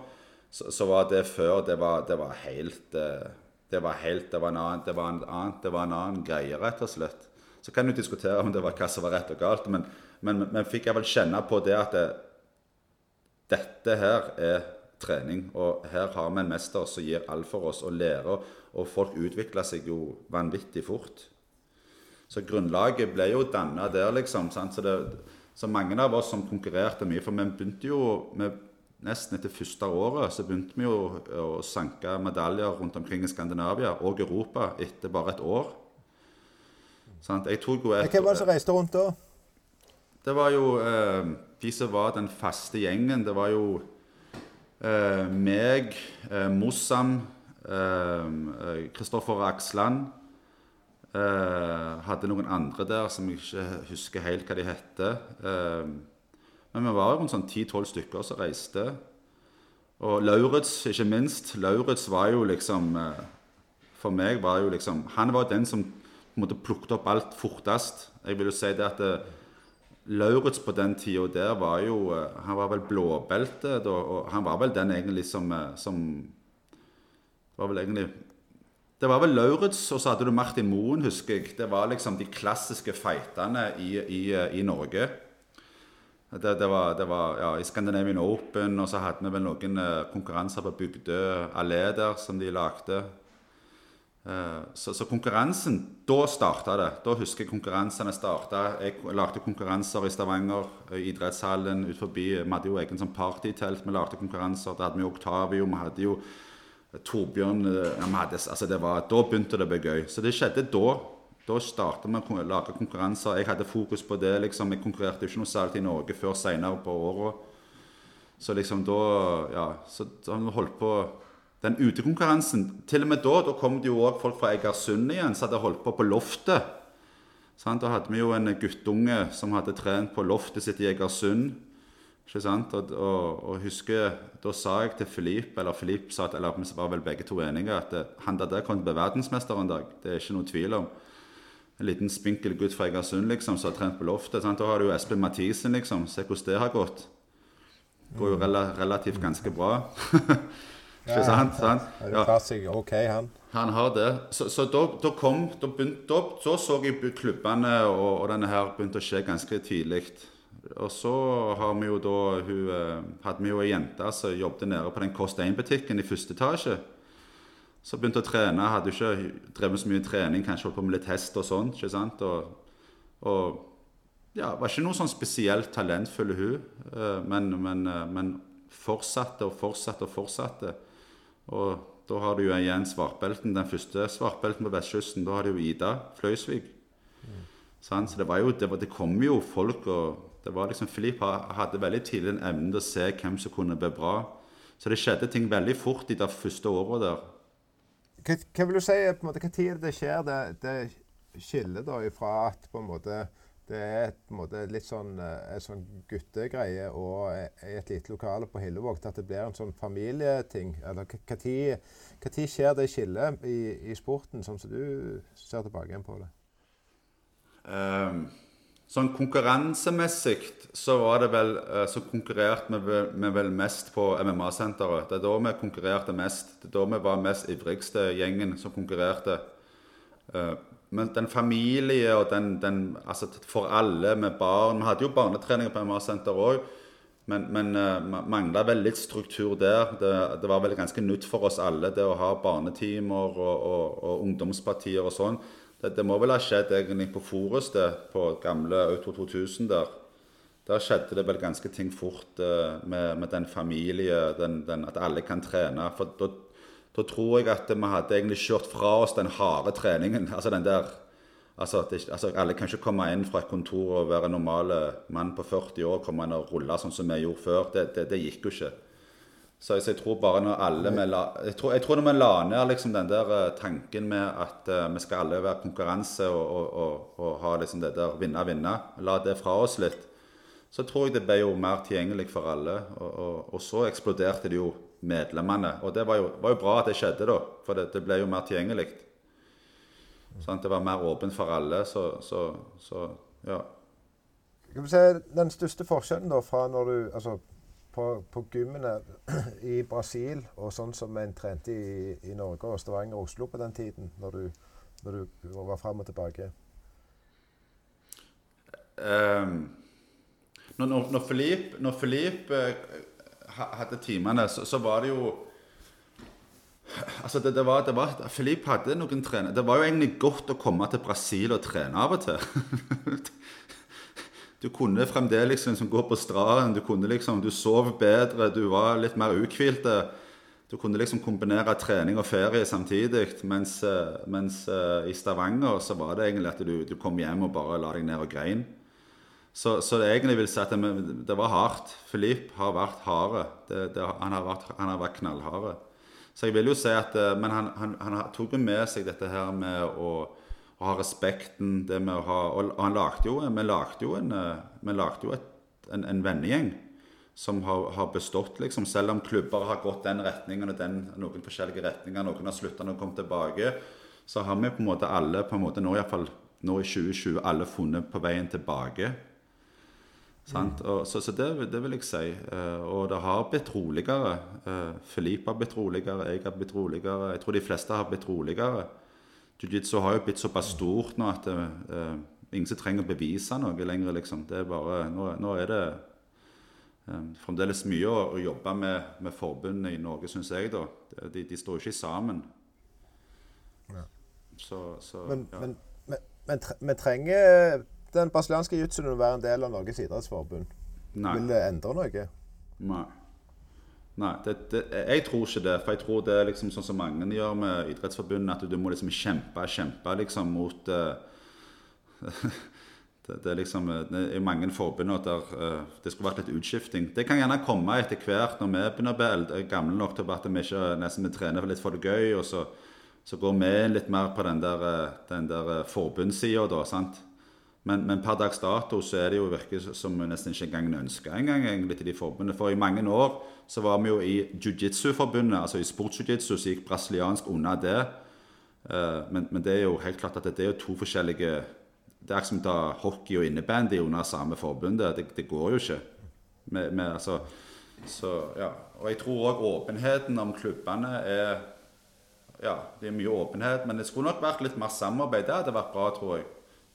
så, så, var det før Det var, det var helt eh, det var helt, det var en annen greie, rett og slett. Så kan du diskutere om det var hva som var rett og galt, men, men, men fikk jeg vel kjenne på det at det, dette her er trening. Og her har vi en mester som gir alt for oss og lærer, og folk utvikler seg jo vanvittig fort. Så grunnlaget ble jo danna der, liksom. Så, det, så, mange av oss som konkurrerte mye For vi begynte jo med, nesten etter første året så begynte vi jo å sanke medaljer rundt omkring i Skandinavia og Europa etter bare et år. Sant? Jeg tok jo et, Hvem var det som reiste rundt da? Det var jo eh, de som var den faste gjengen. Det var jo eh, meg, eh, Mossam, Kristoffer eh, Aksland. Eh, hadde noen andre der som jeg ikke husker helt hva de hette. Eh, men vi var jo sånn 10-12 stykker som reiste. Og Lauritz, ikke minst. Lauritz var jo liksom For meg var jo liksom Han var den som på en måte plukket opp alt fortest. Jeg vil jo si det at Lauritz på den tida der var jo Han var vel blåbelte, og han var vel den egentlig som, som var vel egentlig Det var vel Lauritz, og så hadde du Martin Moen, husker jeg. Det var liksom de klassiske fightene i, i, i Norge. Det, det, var, det var ja, i Scandinavian Open, og så hadde vi vel noen eh, konkurranser på Bygdø allé der som de lagde. Eh, så, så, konkurransen Da starta det. Da husker jeg konkurransene starta. Jeg lagde konkurranser i Stavanger, i idrettshallen ut forbi. Vi hadde jo egen sånn partytelt. Vi lagde konkurranser. Da hadde vi Oktavio. Vi hadde jo Torbjørn eh, hadde, altså var, Da begynte det å bli gøy. Så det skjedde da. Da starta vi å lage konkurranser. Jeg hadde fokus på det. liksom, Jeg konkurrerte ikke noe særlig i Norge før seinere på året. Så liksom da Ja, så har vi holdt på den utekonkurransen. Til og med da da kom det jo òg folk fra Egersund igjen som hadde holdt på på loftet. Sant? da hadde vi jo en guttunge som hadde trent på loftet sitt i Egersund. Ikke sant? Og, og, og husker, Da sa jeg til Filip, eller Filip sa at, eller vi var vel begge to enige, at eh, han der kom til å bli verdensmester en dag. Det er ikke noe tvil om. En liten spinkel gutt fra Egersund liksom, som har trent på loftet. Sant? Da har du jo Espen Mathisen, liksom. Se hvordan det har gått. Går jo rela relativt ganske bra. [LAUGHS] ikke sant? sant? Ja. Det seg ok, han. Han har det. Så, så da, da, kom da, begynte, da, så jeg klubbene og, og denne her begynte å skje ganske tidlig. Og så har vi jo da, hun, eh, hadde vi jo ei jente som jobbet nede på den Kost 1-butikken i første etasje. Så begynte å trene. Hadde ikke drevet så mye trening, kanskje holdt på med litt hest og sånn. ikke sant? Og, og, ja, var ikke noe sånn spesielt talentfull hun, eh, men, men, eh, men, fortsatte og fortsatte og fortsatte. Og da har du jo igjen svartbelten, den første svartbelten på vestkysten. Da har du jo Ida Fløysvik. Mm. Så det var jo, det, det kom jo folk og det var liksom, Filip hadde veldig tidlig en evne til å se hvem som kunne bli bra. Så det skjedde ting veldig fort i det første året der. Hva, hva vil du si på en måte, hva tid det skjer, det, det skillet da ifra at på en måte det er en måte litt sånn, en sånn guttegreie og i et lite lokale på Hillevåg at det blir en sånn familieting? Eller tid skjer det skillet i, i sporten, sånn som du ser tilbake igjen på det? Um Sånn konkurransemessig så var det vel eh, Så konkurrerte vi, vi vel mest på MMA-senteret. Det er da vi konkurrerte mest. Det er da vi var mest ivrigste gjengen som konkurrerte. Eh, men den familie og den, den Altså for alle med barn Vi hadde jo barnetreninger på MA-senter òg. Men, men uh, mangla vel litt struktur der. Det, det, var vel ganske nytt for oss alle, det å ha barnetimer og, og, og ungdomspartier og sånn. Det, det, må vel ha skjedd egentlig på Forested, på gamle Auto 2000 der. Der skjedde det vel ganske ting fort uh, med, med, den familie, den, den, at alle kan trene. For da, da, tror jeg at vi hadde egentlig kjørt fra oss den harde treningen. Altså den der altså, det, altså Alle kan ikke komme inn fra et kontor og være normale mann på 40 år komme inn og rulle sånn som vi gjorde før. Det, det, det gikk jo ikke. Så jeg, tror bare når alle vi la, jeg, tror, jeg tror når vi la ned liksom den der uh, tanken med at uh, vi skal alle være konkurranse og, og, og, og ha liksom det der vinne-vinne, la det fra oss litt, så tror jeg det ble jo mer tilgjengelig for alle. Og, så eksploderte det jo medlemmene. Og det var jo, var jo bra at det skjedde, da, for det, det ble jo mer tilgjengelig. Sant? Det var mer åpent for alle, så, så, så ja. Skal vi se, Den største forskjellen da fra når du altså, på, på gymmene [CLEARS THROAT] i Brasil og sånn som en trente i, i Norge og Stavanger og Oslo på den tiden, når du, når du var fram og tilbake? Um, når, når, Filip, når Philippe uh, hadde timene, så, så, var det jo Altså, det, det var, det var Filip hadde noen trener Det var jo egentlig godt å komme til Brasil og trene av og til. [LAUGHS] du kunne fremdeles liksom gå på stranden, du kunne liksom, du sov bedre, du var litt mer uthvilt. Du kunne liksom kombinere trening og ferie samtidig. Mens, eh, mens uh, i Stavanger så var det egentlig at du, du, kom hjem og bare la deg ned og grein. Så, så det egentlig vil si at det, det var hardt. Filip har vært harde. Har vært, han har vært knallharde. Så jeg vil jo si at eh, Men han, han, han tok jo med seg dette her med å, å ha respekten, det med å ha Og han lagde jo, vi lagde jo en, eh, vi lagde jo et, en, en vennegjeng som har, har, bestått, liksom. Selv om klubber har gått den retningen og den, noen forskjellige retninger, noen har slutta, noen kom tilbake, så har vi på en måte alle på en måte nå, i fall nå i 2020 alle funnet på veien tilbake. Mm. Og, så, så det, det, vil jeg si. Uh, og det har blitt roligere. Uh, har blitt roligere, jeg har blitt roligere. Jeg tror de fleste har blitt roligere. Jiu-jitsu har jo blitt såpass stort nå at uh, ingen som trenger å bevise noe lenger. liksom. Det er bare, Nå, nå er det um, fremdeles mye å, å jobbe med, med forbundet i Norge, syns jeg. da. De, de, står jo ikke sammen. Ja. Så, så, men, ja. men, men, vi trenger den brasilianske jiu-jitsuen være en del av Norges idrettsforbund? Nei. Vil det endre noe? Nei. Nei, det, det, jeg tror ikke det. For jeg tror det er liksom sånn som mange gjør med Idrettsforbundet, at du må liksom kjempe kjempe liksom mot uh, [LAUGHS] det, det, er liksom det er mange forbund der uh, det skulle vært litt utskifting. Det kan gjerne komme etter hvert når vi begynner å bli gamle nok til at vi ikke nesten vi trener litt for det gøy. og så, så går vi litt mer på den der, eh, den der forbundssida, da. sant? Men, men, per dags dato så er det jo virker som vi nesten ikke engang ønsker engang egentlig til de forbundene. For i mange år så var vi jo i jiu-jitsu-forbundet, altså i sports-jiu-jitsu, så gikk brasiliansk unna det. Uh, men, men, det er jo helt klart at det er jo to forskjellige Det er som å ta hockey og innebandy under samme forbundet. Det, det går jo ikke. Med, med, altså, så, ja. Og jeg tror òg åpenheten om klubbene er Ja, det er mye åpenhet, men det skulle nok vært litt mer samarbeid. Det hadde vært bra, tror jeg.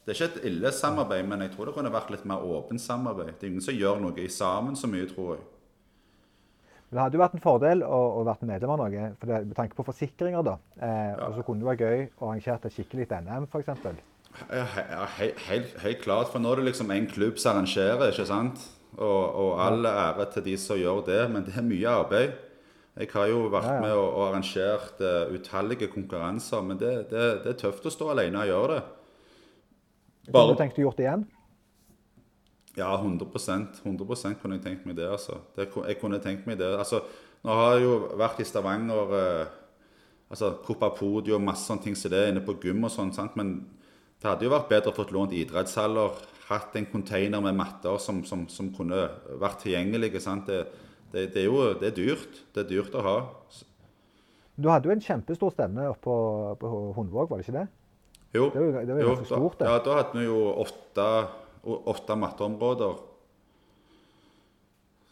Det er ikke et ille samarbeid, men jeg tror det kunne vært litt mer åpent samarbeid. Det er ingen som gjør noe i sammen så mye, tror jeg. Men Det hadde jo vært en fordel å, å være medlem av noe, for det, med tanke på forsikringer. da. Eh, ja. Og så kunne det være gøy å arrangere et skikkelig NM, f.eks. Ja, he, helt, helt, klart. For nå er det liksom en klubb som arrangerer, ikke sant? Og, og all ære til de som gjør det, men det er mye arbeid. Jeg har jo vært ja, ja. med og, og arrangert uh, utallige konkurranser, men det, det, det, er tøft å stå alene og gjøre det. Bare... Kunne du tenkt å gjort det igjen? Ja, 100% 100% kunne jeg tenkt meg det. altså. Det, jeg kunne tenkt meg det. Altså, Nå har jeg jo vært i Stavanger eh, altså Copa Podio og masse sånne ting som så det, inne på gym og sånn. sant? Men det hadde jo vært bedre å få lånt idrettshaller, hatt en container med matter som, som, som kunne vært tilgjengelige. sant? Det, det, det, er jo det er dyrt. Det er dyrt å ha. Du hadde jo en kjempestor stevne oppe på, på Hundvåg, var det ikke det? Jo, det var, det var jo, stort, da, Ja, da hadde vi jo åtte, åtte matteområder.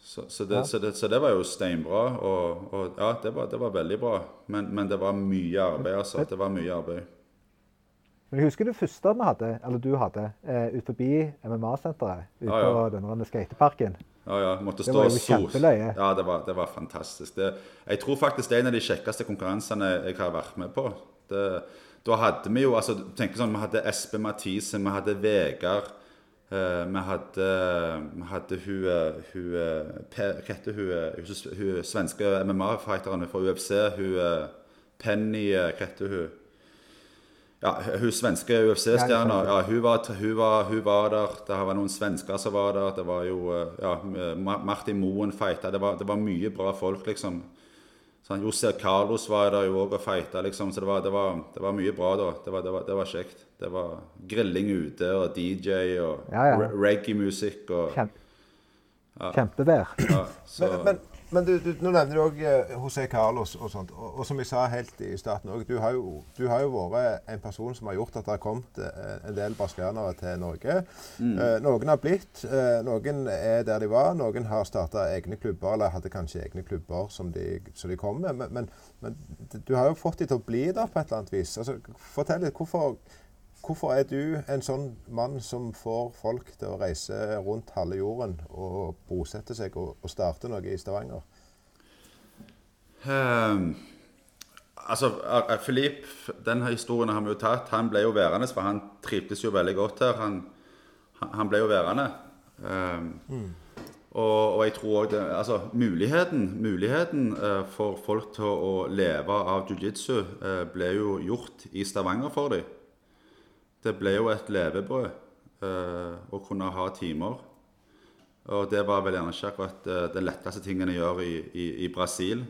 Så, så, det, ja. så, det, så, det, var jo steinbra. Og, og ja, det var, det var, veldig bra. Men, men, det var mye arbeid, altså. Det var mye arbeid. Men jeg husker det første vi hadde, eller du hadde, eh, ut forbi MMA-senteret. Ute ja, ja. på denne skateparken. Ja, ja. Måtte stå jo kjempeløye. Ja, det var, det var fantastisk. jeg tror faktisk det er en av de kjekkeste konkurransene jeg har vært med på. Det, da hadde vi jo altså, tenk sånn, Vi hadde Espe Mathise, vi hadde Vegard. Uh, vi hadde, vi hadde hun, eh, hun eh, Hva heter hun, hun, hun svenske MMA-fighteren fra UFC? Hun Penny Hva heter hun? Ja, hun svenske UFC-stjerna. Ja, hun, hun, hun var der. Det var noen svensker som var der. Det var jo ja, Martin Moen fighta. Det, det, var mye bra folk, liksom. Sånn, José Carlos var der jo òg og fighta, liksom. Så det var, det, var, det var, mye bra da. Det var, det var, kjekt. Det var grilling ute og DJ og ja, ja. reggae-musikk og Kjempe, Kjempevær. Ja, men, men, Men du, du, nå nevner du òg eh, José Carlos og sånt. Og, og som jeg sa helt i starten òg, du, du har jo vært en person som har gjort at det har kommet eh, en del brasilianere til Norge. Eh, noen har blitt, eh, noen er der de var. Noen har starta egne klubber, eller hadde kanskje egne klubber som de, som de kom med. Men, men, men du har jo fått de til å bli der på et eller annet vis. Altså, fortell litt, hvorfor, hvorfor er du en sånn mann som får folk til å reise rundt halve jorden og bosette seg og, og starte noe i Stavanger? Um, altså, Filip, den historien har vi jo tatt. Han ble jo værende, for han trivdes jo veldig godt her. Han, han- ble jo værende. Ehm, og, og jeg tror òg Altså, muligheten, muligheten eh, for folk til å leve av jiu-jitsu eh, ble jo gjort i Stavanger for dem. Det ble jo et levebrød eh, å kunne ha timer. Og det var vel gjerne ikke akkurat eh, den letteste tingen å gjøre i, i, i Brasil.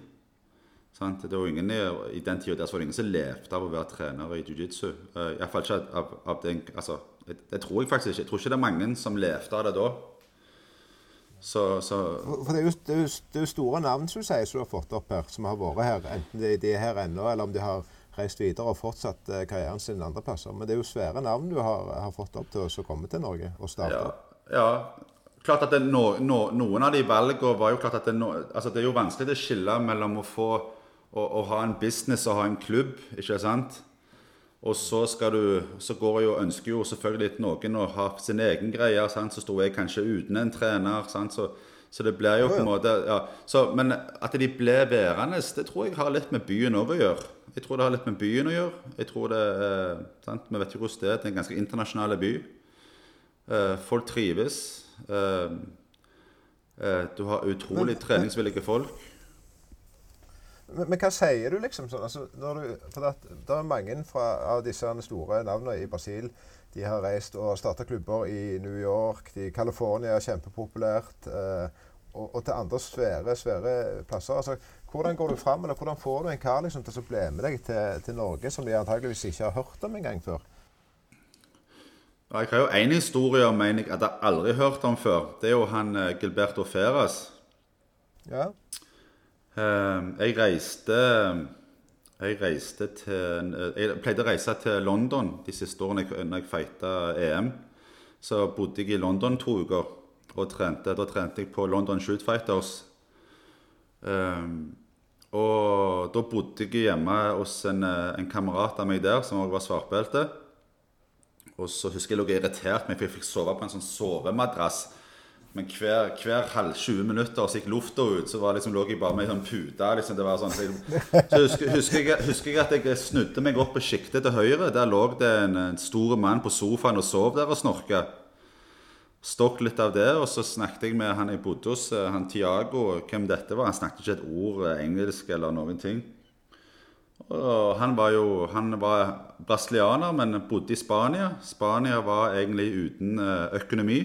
Sant? Det var ingen i, den tida var det ingen som levde av å være trener i jiu-jitsu. Eh, ikke av, av den altså, det, det tror jeg faktisk ikke. Jeg tror ikke det er mange som levde av det da. Så, så for det er, jo, det, er jo, det er jo store navn som du sier, som du har fått opp her, som har vært her. Enten de, de er her ennå, eller om de har reist videre og fortsatt eh, karrieren sin andre plasser. Men det er jo svære navn du har, har fått opp til å komme til Norge og starte. ja, ja. Klart at det, no, no, Noen av de valgene var jo klart at det, no, altså det er jo vanskelig å skille mellom å få å, å ha en business og ha en klubb, ikke sant? Og så du, så går jo, ønsker jo selvfølgelig noen å ha sin egen greie. Sant? Så sto jeg kanskje uten en trener. Sant? Så, så det blir jo på en måte ja. så, Men at de ble værende, det tror jeg har litt med byen òg å gjøre. Jeg tror det har litt med byen å gjøre. Jeg tror det, eh, sant? Vi vet jo hvordan det er. Det er en ganske internasjonal by. Eh, folk trives. Eh, du har utrolig treningsvillige folk. Men, men hva sier du liksom sånn? Altså, når du, for det, det er mange fra, av disse store navnene i Brasil. De har reist og starta klubber i New York, i California er kjempepopulært. Eh, og, og til andre svære, svære plasser. Altså, hvordan går du fram, eller hvordan får du en kar liksom, til å bli med deg til, til Norge, som de antageligvis ikke har hørt om engang før? Jeg har jo én historie om en jeg hadde aldri hørt om før. Det er jo han eh, Gilberto Feras. Ja. Eh, Jeg reiste Jeg reiste til Jeg pleide å reise til London de siste årene når jeg feita EM. Så bodde jeg i London to uker og trente. Da trente jeg på London Shoot Fighters. Eh, og da bodde jeg hjemme hos en, eh, en kamerat av meg der som også var svartbelte. Og så husker jeg lå irritert meg, for jeg fikk sove på en sånn sovemadrass. Men hver, hver halv 20 minutter så gikk lufta ut, så var liksom, lå jeg bare med en sånn pute. Liksom, sånn, så jeg, så husker, husker, jeg, husker jeg at jeg snudde meg opp på sjiktet til høyre. Der lå det en, en stor mann på sofaen og sov der og snorka. Stokk litt av det, og så snakket jeg med han jeg bodde hos, eh, han Tiago, hvem dette var. Han snakket ikke et ord eh, engelsk eller noen ting. Og han var jo han var brasilianer, men bodde i Spania. Spania var egentlig uten eh, økonomi.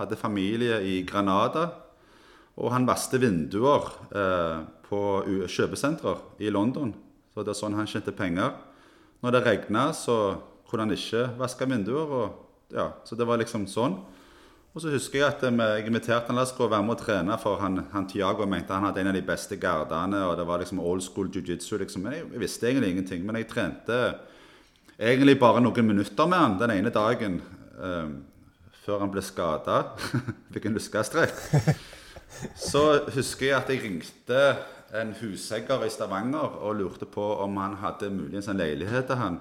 Hadde familie i Granada. Og han vaste vinduer på kjøpesentre i London. Så det er sånn han tjente penger. Når det regna, så kunne han ikke vaske vinduer. Og, ja, så det var liksom sånn. Og så husker jeg at eh, jeg inviterte han til å være med og trene, for han, han Tiago mente han hadde en av de beste gardene, og det var liksom old school jiu-jitsu. Liksom. Jeg, visste egentlig ingenting. Men jeg trente egentlig bare noen minutter med han den ene dagen eh, før han ble skada. [LAUGHS] Fikk en luskestrekk. Så husker jeg at jeg ringte en husegger i Stavanger og lurte på om han hadde muligens en leilighet til han.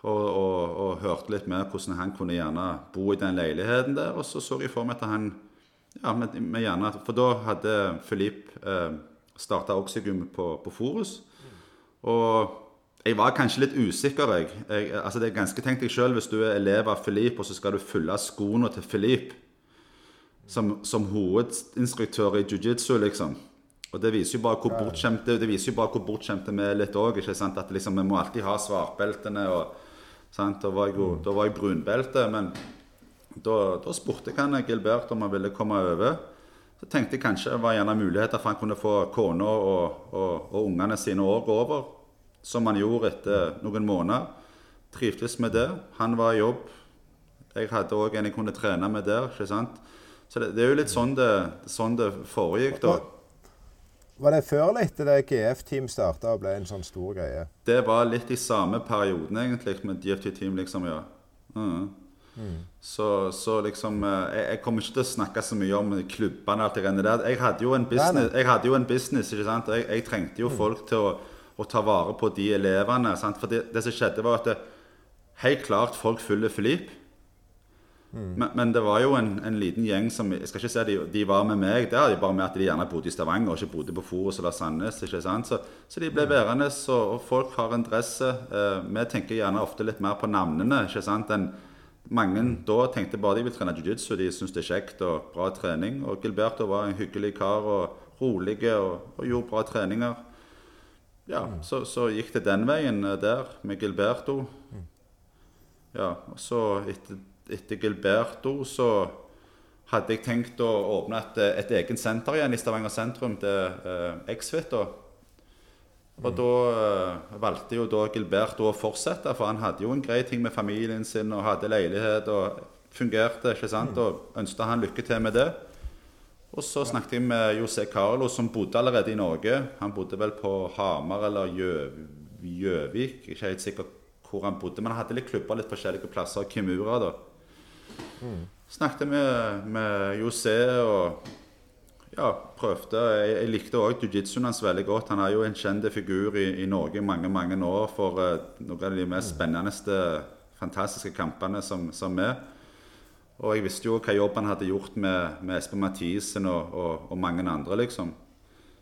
Og, og, og hørte litt mer hvordan han kunne gjerne bo i den leiligheten der. Og så så jeg for meg at han ja, med, med gjerne, For da hadde Filip eh, starta Oxygum på, på Forus. Og jeg var kanskje litt usikker. Jeg. Jeg, altså det er ganske tenkt deg sjøl hvis du er elev av Filip, og så skal du fylle skoene til Filip som, som hovedinstruktør i jiu-jitsu, liksom. Og det viser jo bare hvor bortskjemte det viser jo bare hvor bortskjemte vi er litt òg. At liksom, vi må alltid ha svartbeltene. og sant? Da var jeg, jo, da var jeg brunbelte. Men da, da spurte jeg han Gilbert om han ville komme over. Så tenkte jeg kanskje det var gjerne muligheter for han kunne få kona og, og, og ungene sine òg over. Som han gjorde etter noen måneder. Trivdes med det. Han var i jobb. Jeg hadde òg en jeg kunne trene med der. ikke sant? Så det, det er jo litt sånn det, sånn det foregikk, da. Var det før etter det GF-team starta og ble en sånn stor greie? Det var litt i samme perioden, egentlig, med GF-team, liksom, ja. Mhm. Så, så liksom eh, jeg, jeg kommer ikke til å snakke så mye om klubbene og alt det greiene der. Jeg hadde jo en business, jeg jo en business ikke sant? jeg, jeg trengte jo folk til å, å ta vare på de elevene. Sant? For det, det som skjedde, var at det, helt klart folk følger Filip. Men, men det var jo en, en liten gjeng som Jeg skal ikke si de, de var med meg der, de bare med at de gjerne bodde i Stavanger og ikke bodde på Forus eller Sandnes. ikke sant? Så, så de ble værende, og, og folk har interesse. Eh, vi tenker gjerne ofte litt mer på navnene. ikke sant? enn mange da tenkte bare de vil trene jiu-jitsu, de syns det er kjekt og bra trening. Og Gilberto var en hyggelig kar og rolig og, og gjorde bra treninger. Ja, så, så gikk det den veien eh, der med Gilberto. Ja, og så etter, etter Gilberto så hadde jeg tenkt å åpne et, et eget senter igjen i Stavanger sentrum, til eh, Exfit. Og da eh, valgte jo da Gilberto å fortsette, for han hadde jo en grei ting med familien sin og hadde leilighet og fungerte, ikke sant, og ønsket han lykke til med det. Og så snakket jeg med José Carlo, som bodde allerede i Norge. Han bodde vel på Hamar eller Gjøv- Gjøvik, ikke helt sikker hvor han bodde, men han hadde litt klubber litt forskjellige plasser. Kimura, da. Snakket med, med José og ja, prøvde. Jeg, jeg likte òg jiu-jitsuen hans veldig godt. Han er jo en kjent figur i, i Norge i mange mange år for uh, noen av de mest spennende, fantastiske kampene som, som er. Og jeg visste jo hva jobb han hadde gjort med, med Espen Mathisen og, og, og mange andre, liksom.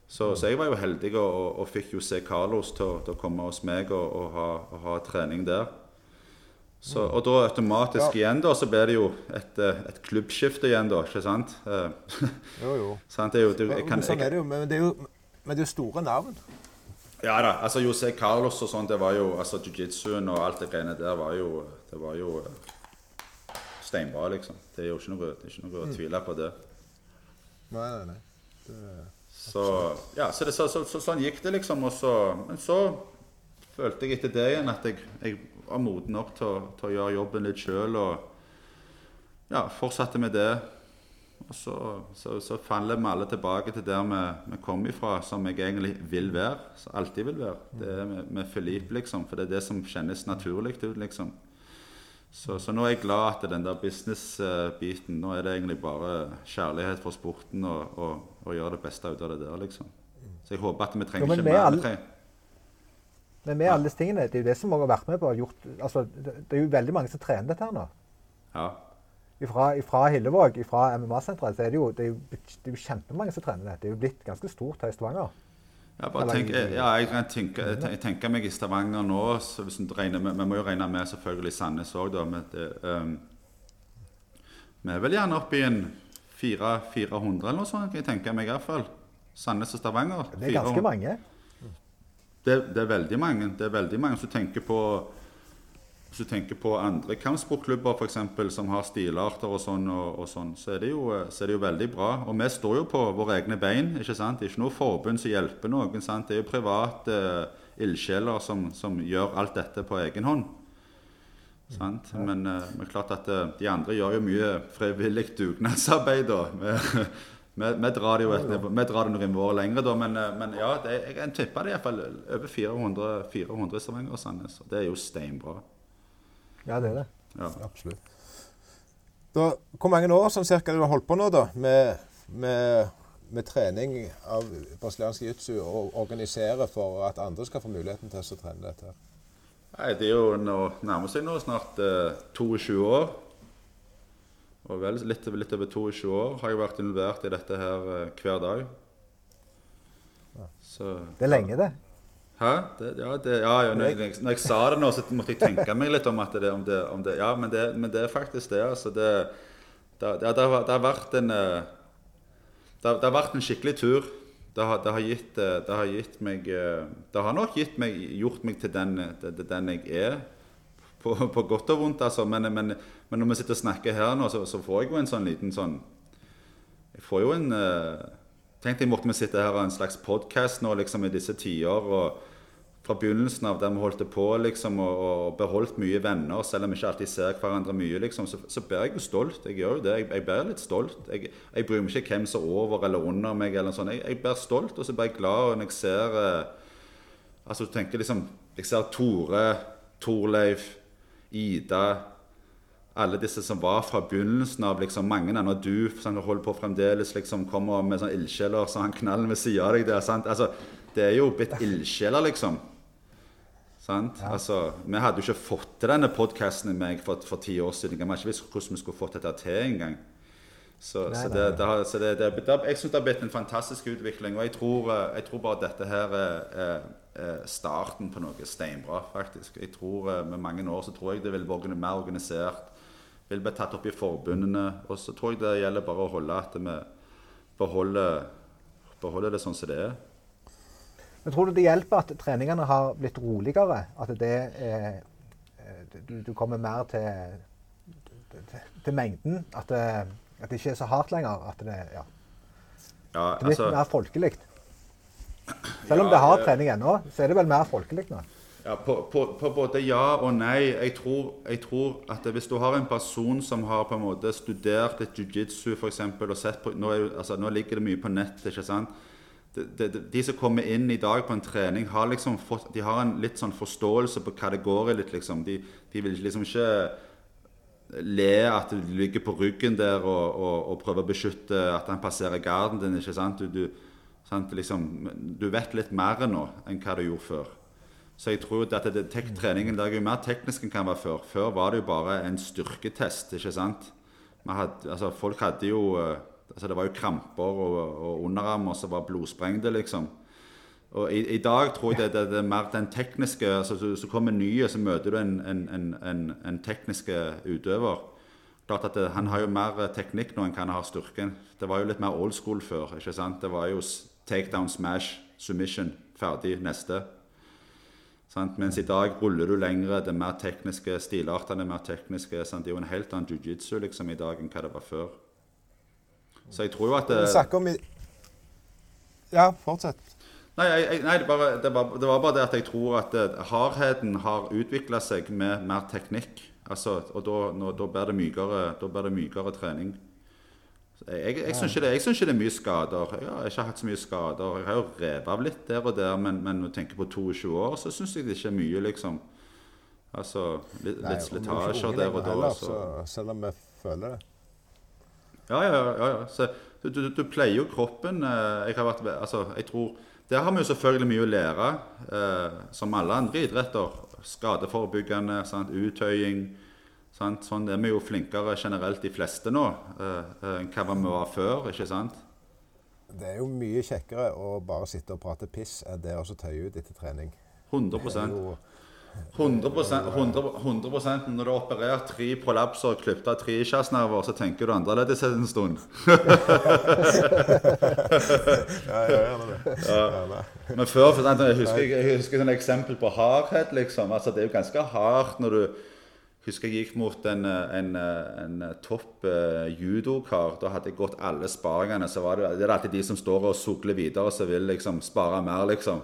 Så, så jeg var jo heldig og, og, fikk José Carlos til, til å komme hos meg og, ha, ha trening der. Så, og da automatisk igjen da, så blir det jo et, eh, et klubbskifte igjen, da. ikke sant? Eh, Jo, jo. [LAUGHS] sant? Det er jo, det, jeg kan, sånn jeg, det jo. Men det er jo, men det er jo store navn. Ja da. altså José Carlos og sånn, det var jo altså Jiu-jitsuen og alt det greiene der var jo Det var jo eh, steinbra, liksom. Det er jo ikke noe, ikke noe å tvile på det. Nei, nei, nei. Så ja, så, det, så, så, så sånn gikk det, liksom. Og så, men så følte jeg etter det igjen at jeg, jeg var moden nok til til å gjøre jobben litt sjøl. Og ja, fortsatte med det. Og så, så, så faller vi alle tilbake til der vi, vi kom ifra, som jeg egentlig vil være. Som alltid vil være. Det er med, med Filip, liksom. For det er det som kjennes naturlig ut, liksom. Så, så nå er jeg glad at den der business-biten Nå er det egentlig bare kjærlighet for sporten og, og, og gjøre det beste ut av det der, liksom. Så jeg håper at vi trenger Jo, ikke mer. alle- Men med alle disse tingene, det er jo det som mange har vært med på gjort altså, det, er jo veldig mange som trener dette her nå. ja. Ifra, ifra Hillevåg, fra MMA-senteret, så er det jo, det er jo, det er jo kjempemange som trener det. Det er jo blitt ganske stort her i Stavanger. Ja, tenk, ja, jeg, kan jeg, ten- jeg tenker meg i Stavanger nå så hvis regner Vi må jo regne med selvfølgelig Sandnes òg, da. Ehm, vi er vel gjerne oppe i en 400 400 eller noe sånt, kan jeg tenke meg i hvert fall. Sandnes og Stavanger. Det er ganske 400. mange. Det, det er veldig mange. Det er veldig mange som tenker på hvis du tenker på andre kampsportklubber for eksempel, som har stilarter og sånn, og, og sånn, så, er det jo, så er det jo veldig bra. Og vi står jo på våre egne bein. ikke sant? Det er ikke noe forbund som hjelper noen. sant? Det er jo private eh, ildsjeler som, som gjør alt dette på egen hånd. Sant? Men, eh, men klart at eh, de andre gjør jo mye frivillig dugnadsarbeid. da. Vi, vi, vi drar det jo et, vi drar det noen år lenger, da, men, eh, men ja, det, jeg kan tippe det er iallfall over 400, 400 i Stavanger og Sandnes. og Det er jo steinbra. Ja, det er det. Ja. Absolutt. Da, hvor mange år som cirka du har holdt på nå da, med, med, med trening av brasiliansk jiu-jitsu og organisere for at andre skal få muligheten til å trene dette? Nei, det er jo nå nærmer seg nå snart eh, 22 år. Og vel litt, litt over 22 år har jeg vært involvert i dette her eh, hver dag. Så, Det er lenge, det. Hæ? Det, ja, det, ja, ja når, jeg, når jeg sa det nå, så måtte jeg tenke meg litt om at det, om det, om det Ja, men det, men det er faktisk det. altså. Det, har, vært en eh, det, har- vært en skikkelig tur. Det har, har, gitt, eh, det har gitt meg Det har nok gitt meg, gjort meg til den, den jeg er. På, på godt og vondt, altså. Men, men, men når vi sitter og snakker her nå, så, så får jeg jo en sånn liten sånn Jeg får jo en uh, Tenk deg måtte vi sitte her og ha en slags podkast nå liksom i disse tider og fra begynnelsen av der vi holdt på liksom, og, og beholdt mye venner, selv om vi ikke alltid ser hverandre mye, liksom, så, så blir jeg jo stolt. Jeg gjør jo det. Jeg, jeg blir litt stolt. Jeg, jeg bryr meg ikke hvem som er over eller under meg. eller sånn. Jeg, jeg blir stolt, og så blir jeg glad når jeg ser eh, altså du tenker liksom, Jeg ser Tore, Torleif, Ida alle disse som var fra begynnelsen av liksom, mange Når du som holder på fremdeles liksom, kommer med sånn ildsjeler så han knallen ved siden av deg der. sant? Altså, Det er jo blitt ildsjeler, liksom. Sant? Ja. Altså, vi hadde jo ikke fått til denne podkasten med meg for, for ti år siden. Jeg hadde ikke visst hvordan vi skulle fått dette til engang. Så, Nei, så, det, det, har- så det, det, jeg syns det har blitt en fantastisk utvikling. Og jeg tror, eh, jeg tror bare dette her er, er, er starten på noe steinbra, faktisk. Jeg tror eh, Med mange år så tror jeg det vil være mer organisert. Vil bli tatt opp i forbundene. Og så tror jeg det gjelder bare å holde at vi beholder, beholder det sånn som det er. Men tror du det hjelper at treningene har blitt roligere? At det er, eh, du, du kommer mer til, til, til mengden? At det, at det ikke er så hardt lenger? At det, ja, Ja, det er litt altså, mer folkelig? [CLEARS THROAT] Selv om Ja, det har det- trening ennå, så er det vel mer folkelig nå? Ja, på, på, på både ja og nei. Jeg tror, jeg tror at hvis du har en person som har på en måte studert et jiu-jitsu f.eks. og sett på nå, er, altså, nå ligger det mye på nett. ikke sant? De, de, de, som kommer inn i dag på en trening, har liksom fått, de har en litt sånn forståelse på hva det går litt liksom. De, de vil liksom ikke le at du ligger på ryggen der og, og, og prøver å beskytte at han passerer garden din. ikke sant? Du, du, sant? Liksom, du vet litt mer nå enn hva du gjorde før. Så jeg tror at det, tek, treningen der er jo mer teknisk enn kan være før. Før var det jo bare en styrketest, ikke sant? Hadde, altså, folk hadde jo eh, altså, Det var jo kramper og, og underarmer som var blodsprengte, liksom. Og i, i dag tror jeg det, det, det er mer den tekniske altså, Så, så kommer nye, så møter du en, en, en, en, teknisk utøver. Klart at det, Han har jo mer eh, teknikk nå enn han har styrken. Det var jo litt mer old school før. ikke sant? Det var jo takedown, smash, submission, ferdig, neste. Sant? Mens i dag ruller du lengre, det er mer tekniske, stilartene er mer tekniske. Sant? Det er jo en helt annen jiu-jitsu liksom, i dag enn hva det var før. Så jeg tror jo at det, Du snakker om i Ja, fortsett. Nei, jeg, nei det, bare, det, var, det var bare det at jeg tror at eh, hardheten har utvikla seg med mer teknikk. Altså, og nå, da blir det mykere trening. Jeg, jeg, jeg syns ikke, ikke det er mye skader. Jeg har ikke hatt så mye skader. Jeg har jo revet av litt der og der, men, men når du tenker på 22 år, så syns jeg det ikke er mye, liksom. Altså litt, Nei, litt er slitasjer der og da. heller, selv om vi føler det. Ja, ja, ja. ja. Så, du, du, du pleier jo kroppen eh, Jeg har vært Altså, jeg tror Der har vi jo selvfølgelig mye å lære, eh, som alle andre idretter. Skadeforebyggende, sant? uttøying. Sant? Sånn er vi jo flinkere generelt, de fleste nå, eh, eh, enn hva vi var før. ikke sant? Det er jo mye kjekkere å bare sitte og prate piss enn det å tøye ut etter trening. 100 Det er 100, 100, 100% Når du har operert tre prolapser og klippet av tre ischiasnerver, så tenker du annerledes en stund. [LAUGHS] Ja, gjerne det. Ja. Men før, jeg husker, jeg husker et eksempel på hardhet. liksom. Altså, Det er jo ganske hardt når du husker jeg gikk mot en, en, en topp eh, judokar. Da hadde jeg gått alle sparingene. så var Det det er alltid de som står og sukler videre, som vil liksom spare mer, liksom.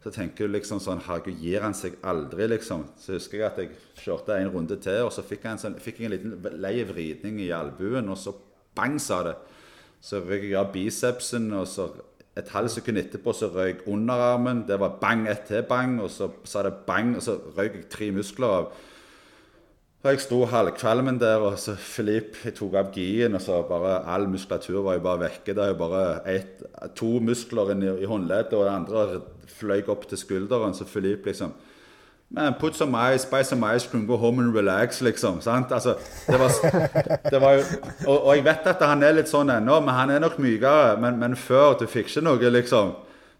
Så tenker du liksom sånn Herregud, gir han seg aldri, liksom? Så husker jeg at jeg kjørte en runde til, og så fikk jeg en, sånn, fikk jeg en liten lei vridning i albuen, og så bang, sa det. Så røyk jeg av bicepsen, og så et halvt sekund etterpå så røyk underarmen. Det var bang, ett til bang, og så sa det bang, og så røyk jeg tre muskler av. Og jeg sto halvkvalmen der, og så Filip tok av gien, og så bare all muskulatur var jo bare vekke. Det er jo bare et, to muskler i, i håndleddet, og det andre fløy opp til skulderen. Så Filip liksom Man, put some ice, buy some ice cream, go home and relax, liksom. sant? Altså, det var, det var jo, og, og jeg vet at han er litt sånn ennå, men han er nok mykere. Men, men før, du fikk ikke noe, liksom.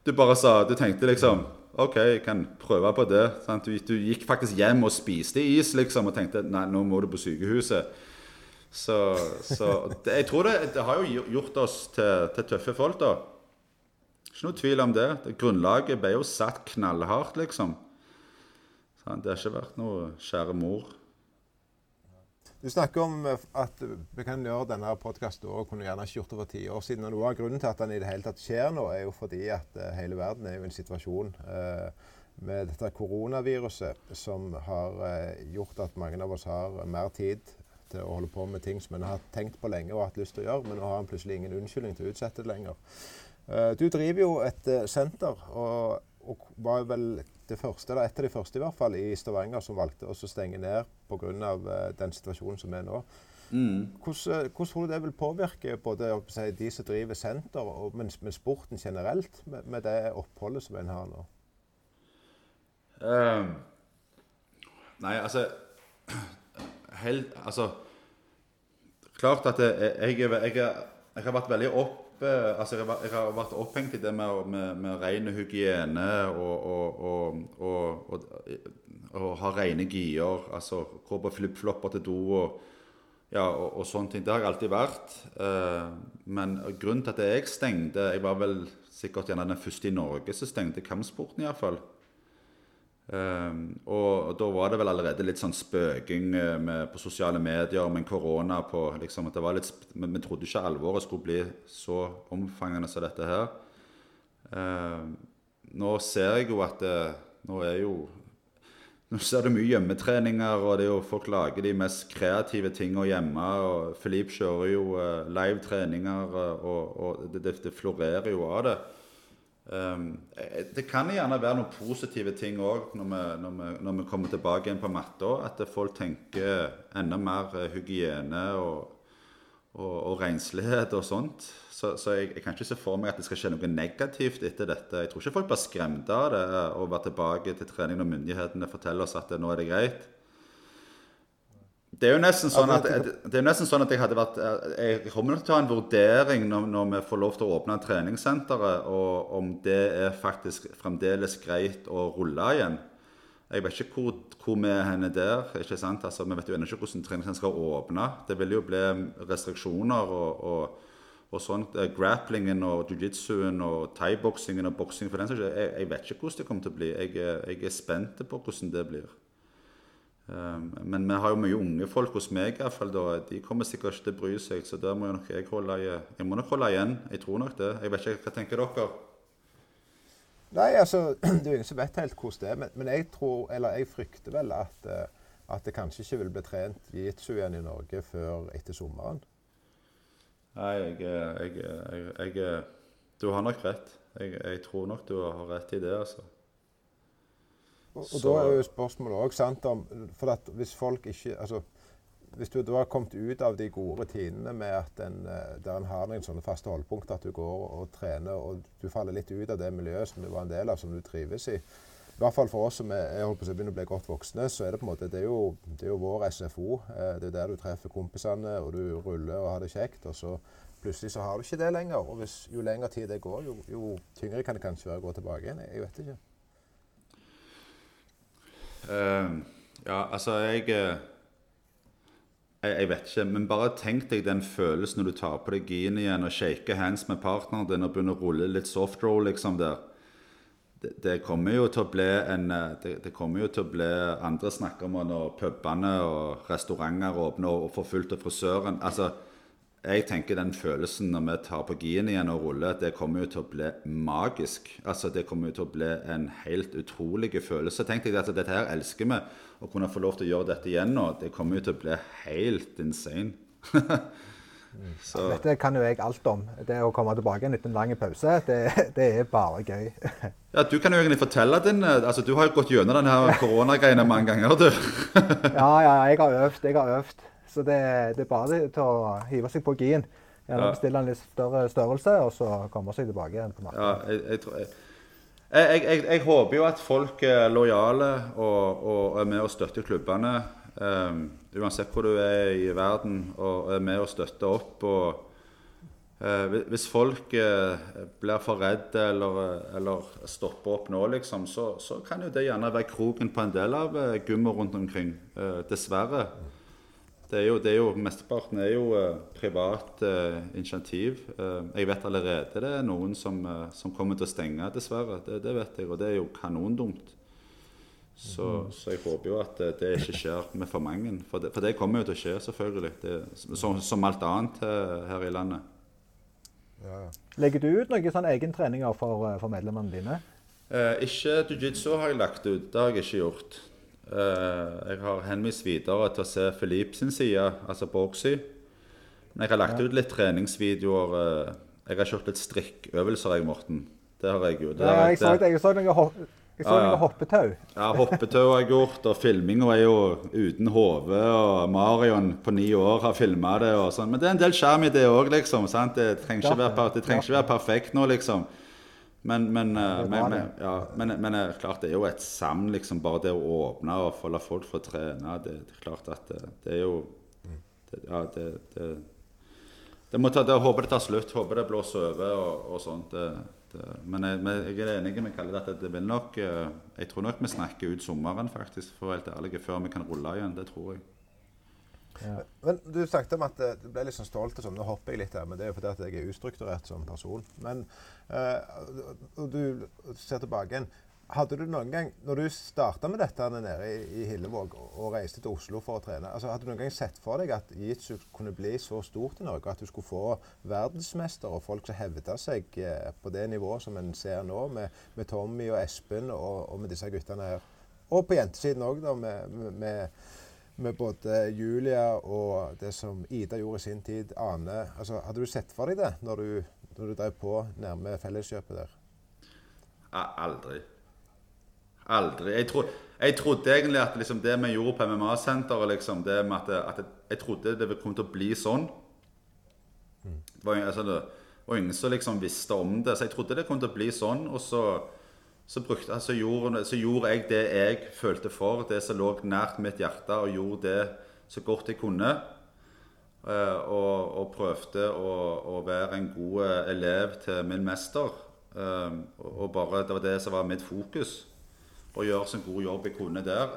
Du bare sa Du tenkte liksom OK, jeg kan prøve på det. Sant? Du, gikk faktisk hjem og spiste is, liksom, og tenkte nei, nå må du på sykehuset. Så, så det, jeg tror det, det har jo gjort oss til, til tøffe folk, da. Ikke noe tvil om det. det grunnlaget ble jo satt knallhardt, liksom. Sant? Det har ikke vært noe kjære mor. Du snakker om eh, at vi kan gjøre denne podkasten og kunne gjerne ikke gjort det for ti år siden. og Noe av grunnen til at den i det hele tatt skjer nå, er jo fordi at eh, hele verden er jo i en situasjon eh, med dette koronaviruset som har eh, gjort at mange av oss har mer tid til å holde på med ting som en har tenkt på lenge og hatt lyst til å gjøre, men nå har en plutselig ingen unnskyldning til å utsette det lenger. Eh, du driver jo et eh, senter, og, og var vel det første, eller et av de første i hvert fall, i Stavanger som valgte å stenge ned pga. Uh, den situasjonen som er nå. Mm. Hvordan, hvordan tror du det vil påvirke både si, de som driver senter, og, men, men sporten generelt, med, med, det oppholdet som en har nå? Um, nei, altså [CLEARS THROAT] helt, Altså Klart at jeg, jeg, jeg, jeg har vært veldig opp altså jeg, har, jeg har vært opphengt i det med, med, med ren hygiene og, og, og, og, ha rene gier. Altså gå på flipflopper til do og, ja, og, sånne ting. Det har jeg alltid vært. Uh, men grunnen til at jeg stengte Jeg var vel sikkert gjerne den første i Norge som stengte kampsporten, iallfall. Um, og da var det vel allerede litt sånn spøking eh, med, på sosiale medier med korona på liksom, at det var litt, Vi trodde ikke alvoret skulle bli så omfangende som dette her. Um, nå ser jeg jo at det, nå er jo Nå ser du mye hjemmetreninger, og det er jo folk lager de mest kreative tingene hjemme. og Filip kjører jo uh, live treninger, og, og det, det florerer jo av det. Um, det kan gjerne være noen positive ting òg når, når, når, vi kommer tilbake igjen på matta. At folk tenker enda mer eh, hygiene og, og, og renslighet og sånt. Så, så jeg, jeg, kan ikke se for meg at det skal skje noe negativt etter dette. Jeg tror ikke folk blir skremt av det å være tilbake til trening når myndighetene forteller oss at nå er det greit. Det er jo nesten sånn at, det er nesten sånn at jeg hadde vært Jeg kommer til å ha en vurdering når, når vi får lov til å åpne treningssenteret, og om det er faktisk fremdeles greit å rulle igjen. Jeg vet ikke hvor, hvor vi er henne der. ikke sant? Altså, vi vet jo ennå ikke hvordan treningssenteret skal åpne. Det vil jo bli restriksjoner og, og, og sånt. Eh, grapplingen og jiu-jitsuen og thaiboksingen og boksing for den saks jeg, jeg vet ikke hvordan det kommer til å bli. Jeg, jeg er spent på hvordan det blir. Ehm, men vi har jo mye unge folk hos meg i hvert fall da. De kommer sikkert ikke til å bry seg, så der må jeg nok jeg holde, jeg må nok holde igjen. Jeg tror nok det. Jeg vet ikke, Hva tenker dere? Nei, altså, [CLEARS THROAT] Det er ingen som vet helt hvordan det er. Men, men, jeg tror, eller jeg frykter vel at, eh, at det kanskje ikke vil bli trent jitsu igjen i Norge før etter sommeren. Nei, jeg, jeg, jeg Du har nok rett. Jeg, tror nok du har rett i det, altså. Og, og da er jo spørsmålet òg sant om For at hvis folk ikke altså, hvis du da har kommet ut av de gode rutinene med at en, eh, der en har noen sånne faste holdepunkter, at du går og trener, og du faller litt ut av det miljøet som du var en del av, som du trives i I hvert fall for oss som er, jeg på å begynner å bli godt voksne, så er det på en måte, det er jo, det er jo vår SFO. Eh, det er der du treffer kompisene, og du ruller og har det kjekt. og så Plutselig så har du ikke det lenger. Og hvis, jo lengre tid det går, jo, jo tyngre kan det kanskje være å gå tilbake igjen. Jeg vet ikke. Uh, ja, altså jeg, eh, jeg, jeg vet ikke. Men bare tenk deg den følelsen når du tar på deg gien igjen og shaker hands med partneren din og begynner å rulle litt softroll liksom der. Det, det, kommer jo til å bli en eh, det, det, kommer jo til å bli Andre snakker om når pubene og restauranter åpner og får fullt av frisøren. altså jeg tenker den følelsen når vi tar på gien igjen og ruller, det kommer jo til å bli magisk. Altså Det kommer jo til å bli en helt utrolig følelse. Tenk deg at dette her elsker vi. Å kunne få lov til å gjøre dette igjen nå, det kommer jo til å bli helt insane. [LAUGHS] Så. Dette kan jo jeg alt om. Det å komme tilbake etter en lang pause, det, det, er bare gøy. [LAUGHS] ja, Du kan jo egentlig fortelle din altså Du har jo gått gjennom denne koronagreiene mange ganger, du. ja, ja, jeg har øvd. Jeg har øvd. Så det, det, er bare til å hive seg på gien. Gjerne bestille en litt større størrelse, og så komme seg tilbake igjen på markedet. Ja, jeg, jeg, jeg, jeg, jeg, håper jo at folk er lojale og, og er med og støtter klubbene. Um, uansett hvor du er i verden, og er med og støtter opp. og uh, Hvis folk uh, blir for redde eller, eller, stopper opp nå, liksom, så, så, kan jo det gjerne være kroken på en del av uh, gummet rundt omkring. dessverre. Det er jo, det er jo, Mesteparten er jo uh, privat uh, initiativ. Uh, jeg vet allerede det er noen som, som, kommer til å stenge, dessverre. Det, det, vet jeg, og det er jo kanondumt. Så, mm. så jeg håper jo at det ikke skjer med for mange. For det, for det kommer jo til å skje, selvfølgelig. Det, som, som, alt annet her i landet. Ja, ja. Legger du ut noen sånn egentreninger for, for medlemmene dine? Eh, ikke jiu-jitsu har jeg lagt ut. Det har jeg ikke gjort. Eh, jeg har henvist videre til å se Filip sin side, altså Borgsy. Men jeg har lagt ut litt treningsvideoer. Eh, jeg har kjørt litt strikkøvelser, jeg, Morten. Det har jeg jo. Det Ja, har jeg så, jeg så noen, hopp, jeg så Ja, ja. hoppetau. Ja, hoppetau har jeg gjort, og filminga er jo uten hode. Og Marion på ni år har filma det og sånn. Men det er en del skjerm i det òg, liksom. sant? Det trenger ikke være, det trenger ikke være perfekt nå, liksom. Men, men, ja, er men, men, ja, men, men eh, klart det er jo et savn, liksom. Bare det å åpne og få la folk få trene. Det, det er klart at det, det er jo det, Ja, det, det, det må ta, det, håper det tar slutt. Håper det blåser over og, og sånt. Det, det, men jeg, men jeg er enig med Kalle at det, det vil nok eh, Jeg tror nok vi snakker ut sommeren, faktisk, for å være helt ærlig, før vi kan rulle igjen. Det tror jeg. Men du snakket om at eh, du ble litt sånn stolt og sånn. Nå hopper jeg litt her, men det er jo fordi at jeg er ustrukturert som person. Men eh, og du ser tilbake igjen. Hadde du noen gang, når du starta med dette nede i, i Hillevåg og, reiste til Oslo for å trene, altså hadde du noen gang sett for deg at jiu-jitsu kunne bli så stort i Norge at du skulle få verdensmester og folk som hevda seg eh, på det nivået som en ser nå, med, med Tommy og Espen og, og med disse guttene her? Og på jentesiden òg, da, med, med med både Julia og det som Ida gjorde i sin tid, Ane. Altså, hadde du sett for deg det når du, når du drev på nærme Felleskjøpet der? Aldri. Aldri. Jeg, tro, jeg trodde egentlig at liksom det vi gjorde på MMA-senteret liksom, det med at, at jeg, jeg trodde det kom til å bli sånn. Det var, altså, det var ingen som liksom visste om det, så jeg trodde det kom til å bli sånn. Og så, så, brukte, altså, gjorde, så gjorde jeg det jeg følte for, det som lå nært mitt hjerte, og gjorde det så godt jeg kunne. Eh, og, og prøvde å, å være en god eh, elev til min mester. Eh, og, bare, Det var det som var mitt fokus. Å gjøre så god jobb jeg kunne der.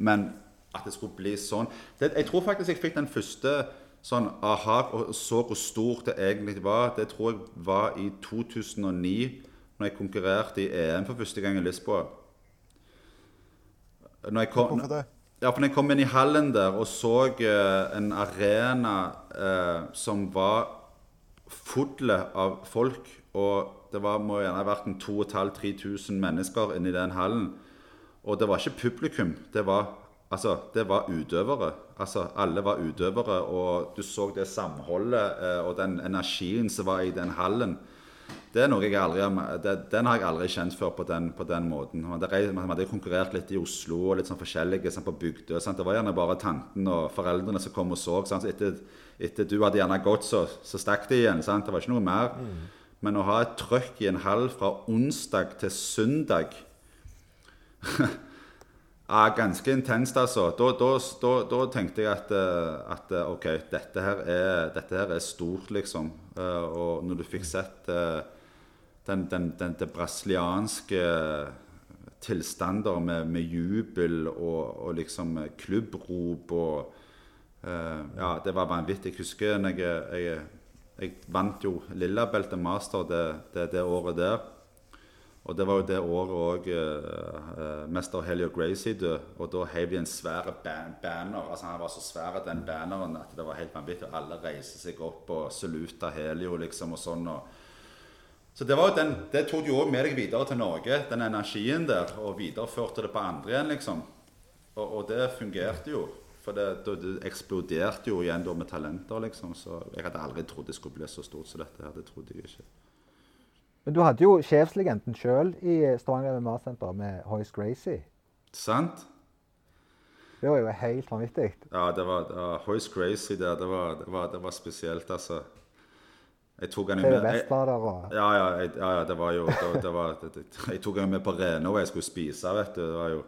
Men at det skulle bli sånn det, Jeg tror faktisk jeg fikk den første sånn aha og så hvor stort det egentlig var. Det tror jeg var i 2009, når jeg konkurrerte i EM for første gang i Lisboa. Når jeg kom, Hvorfor det? Ja, for når jeg kom inn i hallen der og så eh, en arena eh, som var full av folk, og det var, må gjerne ha vært en 2500-3000 mennesker inni den hallen, og det var ikke publikum, det var, altså, det var utøvere. Altså, alle var utøvere, og du så det samholdet eh, og den energien som var i den hallen. Den har jeg aldri kjent før på den, på den måten. Man hadde, hadde konkurrert litt i Oslo og litt sånn forskjellige sånn på Bygdøy. Det var gjerne bare tanten og foreldrene som kom og så. Så etter, etter du hadde gjerne gått, så, så stakk de igjen. sant? Det var ikke noe mer. Men å ha et trøkk i en halv fra onsdag til søndag [LAUGHS] Ja, ganske intenst, altså. Da, da, da, da tenkte jeg at, eh, at eh, OK, dette her, er, dette her er stort, liksom. Eh, Og når du fikk sett den, den, den, den, brasilianske tilstander med, med jubel og, og liksom klubbrop og Ja, det var vanvittig. Jeg husker jeg, jeg, jeg vant jo Lillabeltet Master det, det, det året der. Og det var jo det året òg uh, mester Helio Gracie døde. Og da heiv de en svær ban banner. altså Han var så svær at den banneren at det var helt vanvittig. og Alle reiste seg opp og saluta Helio, liksom, og sånn. og så det, var jo den, det tok du òg med deg videre til Norge, den energien der, og videreførte det på andre igjen, liksom. Og, og det fungerte jo. For det, det eksploderte jo igjen da med talenter, liksom. Så jeg hadde aldri trodd det skulle bli så stort som dette her. Det trodde jeg ikke. Men du hadde jo sjefslegenden sjøl i Stavanger MMA-senter med Hoist Gracie. Sant? Det var jo helt vanvittig. Ja, det var, det var Hoist Gracie der. Det var, det, var, det var spesielt, altså. Jeg tok han jo med jeg, ja, ja, jeg, ja, ja, det var jo det, var, Jeg tok han med på Rena, og jeg skulle spise, vet du. Det var jo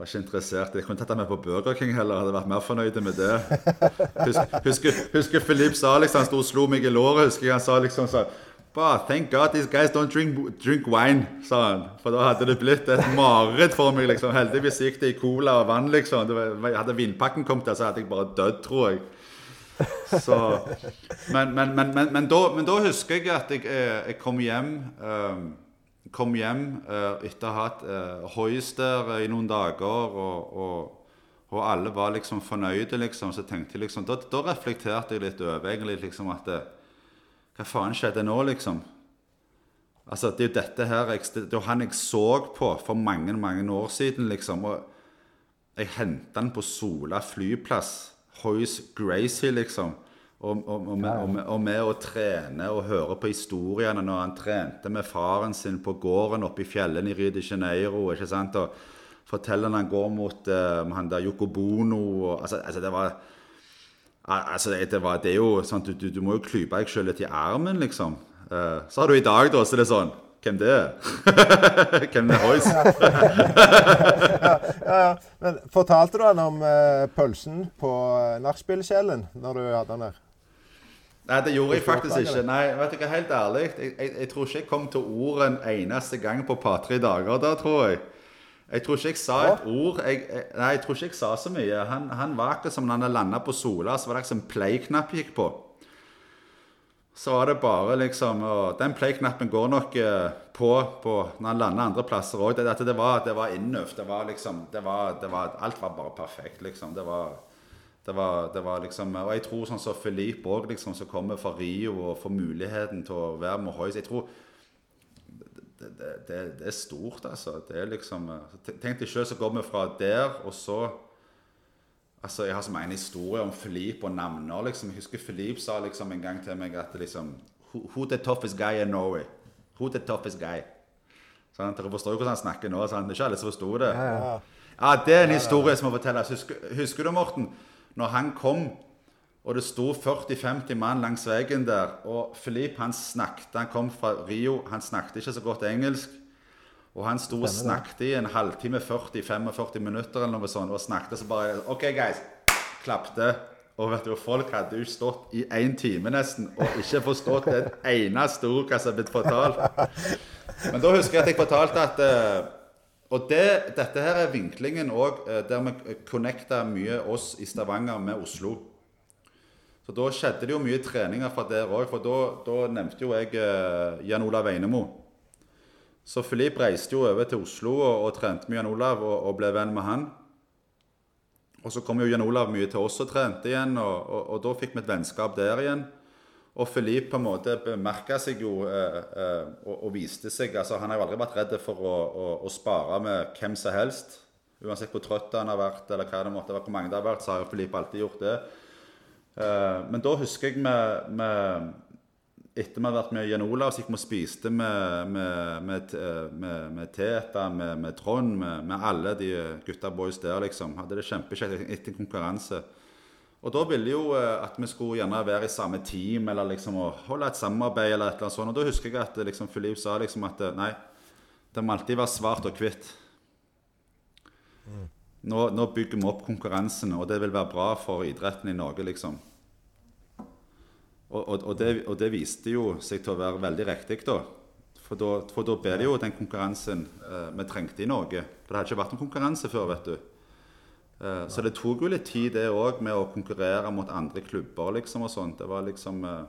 var ikke interessert. Jeg kunne tatt han med på Burger King heller. Hadde vært mer fornøyd med det. Husker, husker, husker Philip sa liksom, han sto og slo meg i låret. husker jeg Han sa liksom sånn Bah, thank God these guys don't drink, drink wine, sa han. For da hadde det blitt et mareritt for meg. liksom. Heldigvis gikk det i cola og vann, liksom. Var, hadde vinpakken kommet der, så hadde jeg bare dødd, tror jeg. Så, men, men, men, men, da, da husker jeg at jeg, eh, jeg kom hjem eh, Kom hjem eh, etter å ha hatt eh, Hoist i noen dager, og, og, og alle var liksom fornøyde, liksom. Så tenkte jeg liksom Da, da reflekterte jeg litt over egentlig liksom at det, Hva faen skjedde nå, liksom? Altså, Det er jo dette her jeg, det er han jeg så på for mange mange år siden, liksom. og Jeg henta han på Sola flyplass. Hoys Gracie, liksom. Og, og, og, med, og, med, og med å trene og høre på historiene når han trente med faren sin på gården oppe i fjellene i Rio de Janeiro. ikke sant, og forteller når han går mot uh, han der Yoko Bono og, altså, altså, det var altså, det, var, det er jo sånn du, du, du må jo klype deg sjøl litt i armen, liksom. Uh, så har du i dag, da, så det er sånn hvem det er? [LAUGHS] Hvem er Hoys? [LAUGHS] ja, ja, ja. Men fortalte du han om uh, pølsen på nachspielkjelen når du hadde den der? Nei, det gjorde jeg faktisk ikke. Nei, vet du hva, Helt ærlig, jeg, jeg, jeg tror ikke jeg kom til ord en eneste gang på par-tre dager da, tror jeg. Jeg tror ikke jeg sa et ord. Jeg, jeg, nei, jeg tror ikke jeg sa så mye. Han, han var akkurat som når han landa på Sola, så var det en play-knapp gikk på. Så var det bare liksom og Den play-knappen går nok eh, på, på når han lander andre plasser òg. Det, det, det, var, det var innøvd. Det var liksom det var, det var, Alt var bare perfekt, liksom. Det var det var, det var, liksom, og jeg tror sånn som så Filip òg, liksom, som kommer fra Rio og får muligheten til å være med Hoys Jeg tror det, det, det, er stort, altså. Det er liksom Tenk deg sjøl, så går vi fra der, og så Altså, Jeg har så mange historier om Filip og navner. liksom. Jeg husker Filip sa liksom en gang til meg at liksom Who, who the toughest guy in Norway? Who the toughest guy? Sånn, dere forstår jo hvordan han snakker nå. Sånn. Det er ikke alle som forsto det. Ja, ja. ja, Det er en historie som må fortelles. Husker, husker du, Morten? når han kom, og det sto 40-50 mann langs veien der, og Filip han snakket, han kom fra Rio, han snakket ikke så godt engelsk. Og han sto og snakket i en halvtime, 40-45 minutter eller noe sånt, og snakket så bare OK, guys. Klapte. Og vet du, folk hadde jo stått i én time nesten og ikke forstått et eneste ord hva som er blitt fortalt. Men da husker jeg at jeg fortalte at uh, og det, dette her er vinklingen òg eh, der vi connecta mye oss i Stavanger med Oslo. Så da skjedde det jo mye treninger fra der òg. For da, nevnte jo jeg eh, Jan Olav Einemo. Så Filip reiste jo over til Oslo og, og trente med Jan Olav og, og, ble venn med han. Og så kom jo Jan Olav mye til oss og trente igjen, og, og da fikk vi et vennskap der igjen. Og Filip på en måte bemerka seg jo eh, eh, og, og, viste seg altså Han har jo aldri vært redd for å, å, å, spare med hvem som helst. Uansett hvor trøtt han har vært, eller hva det måtte være, hvor mange det har vært, så har jo Filip alltid gjort det. Eh, men da husker jeg med etter vi hadde vært med Jan Olav, så gikk vi og spiste med, med, med, med, med Teta, med, med Trond, med, med alle de gutta boys der, liksom. Hadde det kjempekjekt etter konkurranse. Og da ville jo eh, at vi skulle gjerne være i samme team, eller liksom og holde et samarbeid, eller et eller annet sånt. Og da husker jeg at eh, liksom, Filip sa liksom at eh, nei, det må alltid være svart og hvitt. Mm. Nå, nå, bygger vi opp konkurransen, og det vil være bra for idretten i Norge, liksom. Og, og, og, det, og det, viste jo seg til å være veldig riktig, da. For da, for da ble det jo den konkurransen eh, vi trengte i Norge. For det hadde ikke vært noen konkurranse før, vet du. Uh, så det tok jo litt tid, det òg, med å konkurrere mot andre klubber. liksom og sånt. Det var liksom uh,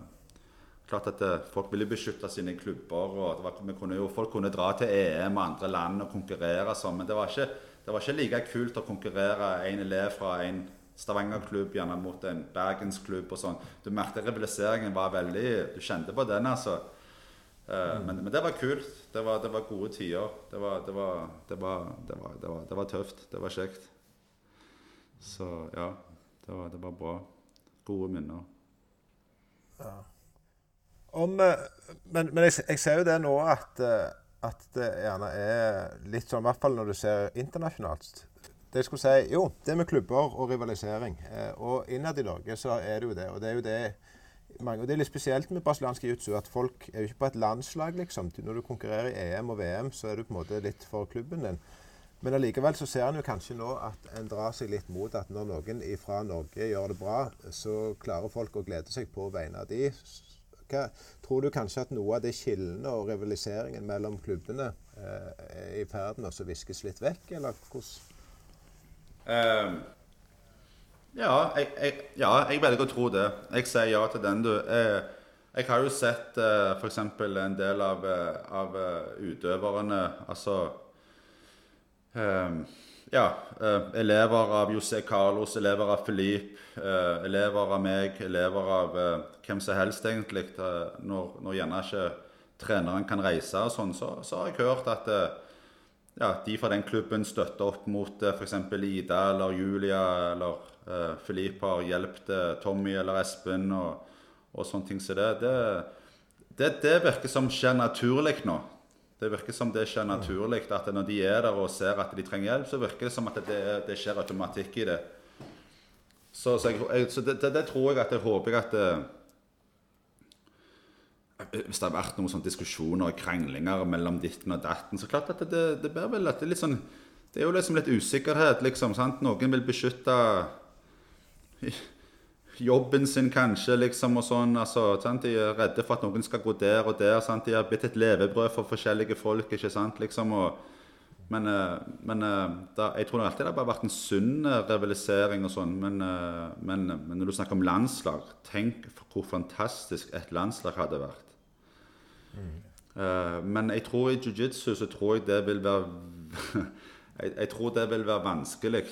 klart at det, Folk ville beskytte sine klubber. og var, kunne jo, Folk kunne dra til EM og andre land og konkurrere sånn. Men det var, ikke, det var ikke like kult å konkurrere en elev fra en Stavanger-klubb gjerne mot en Bergens-klubb og sånn. Du merket rivaliseringen var veldig Du kjente på den, altså. Uh, mm. men, men, det var kult. Det var, det var gode tider. Det var, det var, det var, det var tøft. Det var kjekt. Så ja, det var, det var bra. Gode minner. Ja. Om, eh, men, men jeg, jeg, ser jo det nå at, eh, at det gjerne er litt sånn, i hvert fall når du ser internasjonalt det jeg skulle si, Jo, det med klubber og rivalisering. Eh, og innad i Norge så er det jo det. Og det er jo det mange, og det er litt spesielt med brasiliansk jiu-jitsu at folk er jo ikke på et landslag, liksom. Når du konkurrerer i EM og VM, så er du på en måte litt for klubben din. Men allikevel så ser en jo kanskje nå at en drar seg litt mot at når noen fra Norge gjør det bra, så klarer folk å glede seg på vegne av de. Hva, tror du kanskje at noe av det skillene og rivaliseringen mellom klubbene eh, er i ferd med å viskes litt vekk, eller hvordan? Um, ja, jeg, jeg, ja, jeg velger å tro det. Jeg sier ja til den, du. Jeg, jeg har jo sett uh, eh, f.eks. en del av, eh, av uh, utøverne altså Ehm, ja, eh, elever av José Carlos, elever av Filip, eh, elever av meg, elever av eh, hvem som helst, egentlig. Når, når gjerne ikke treneren kan reise og sånn, så, så har jeg hørt at ja, de fra den klubben støtter opp mot f.eks. Ida eller Julia eller Filip har hjulpet Tommy eller Espen og, og sånne ting som så det. Det, det. det virker som skjer naturlig nå. Det virker som det skjer naturlig. At når de er der og ser at de trenger hjelp, så virker det som at det, det skjer automatikk i det. Så, så, jeg, så det, det, det, tror jeg at jeg håper at eh, hvis det har vært noen sånne diskusjoner og kranglinger mellom ditten og datten, så klart at det, det, blir vel at det er litt sånn Det er jo liksom litt usikkerhet, liksom. sant? Noen vil beskytte jobben sin kanskje, liksom, og sånn. altså? De er redde for at noen skal gå der og der. sant? De har blitt et levebrød for forskjellige folk, ikke sant? liksom, og men, eh, men eh, da, jeg tror alltid det har bare vært en sunn eh, rivalisering og sånn. Men, men, men, når du snakker om landslag, tenk hvor fantastisk et landslag hadde vært. Mm. men jeg tror i jiu-jitsu så tror jeg det vil være [LAUGHS] jeg, jeg, tror det vil være vanskelig.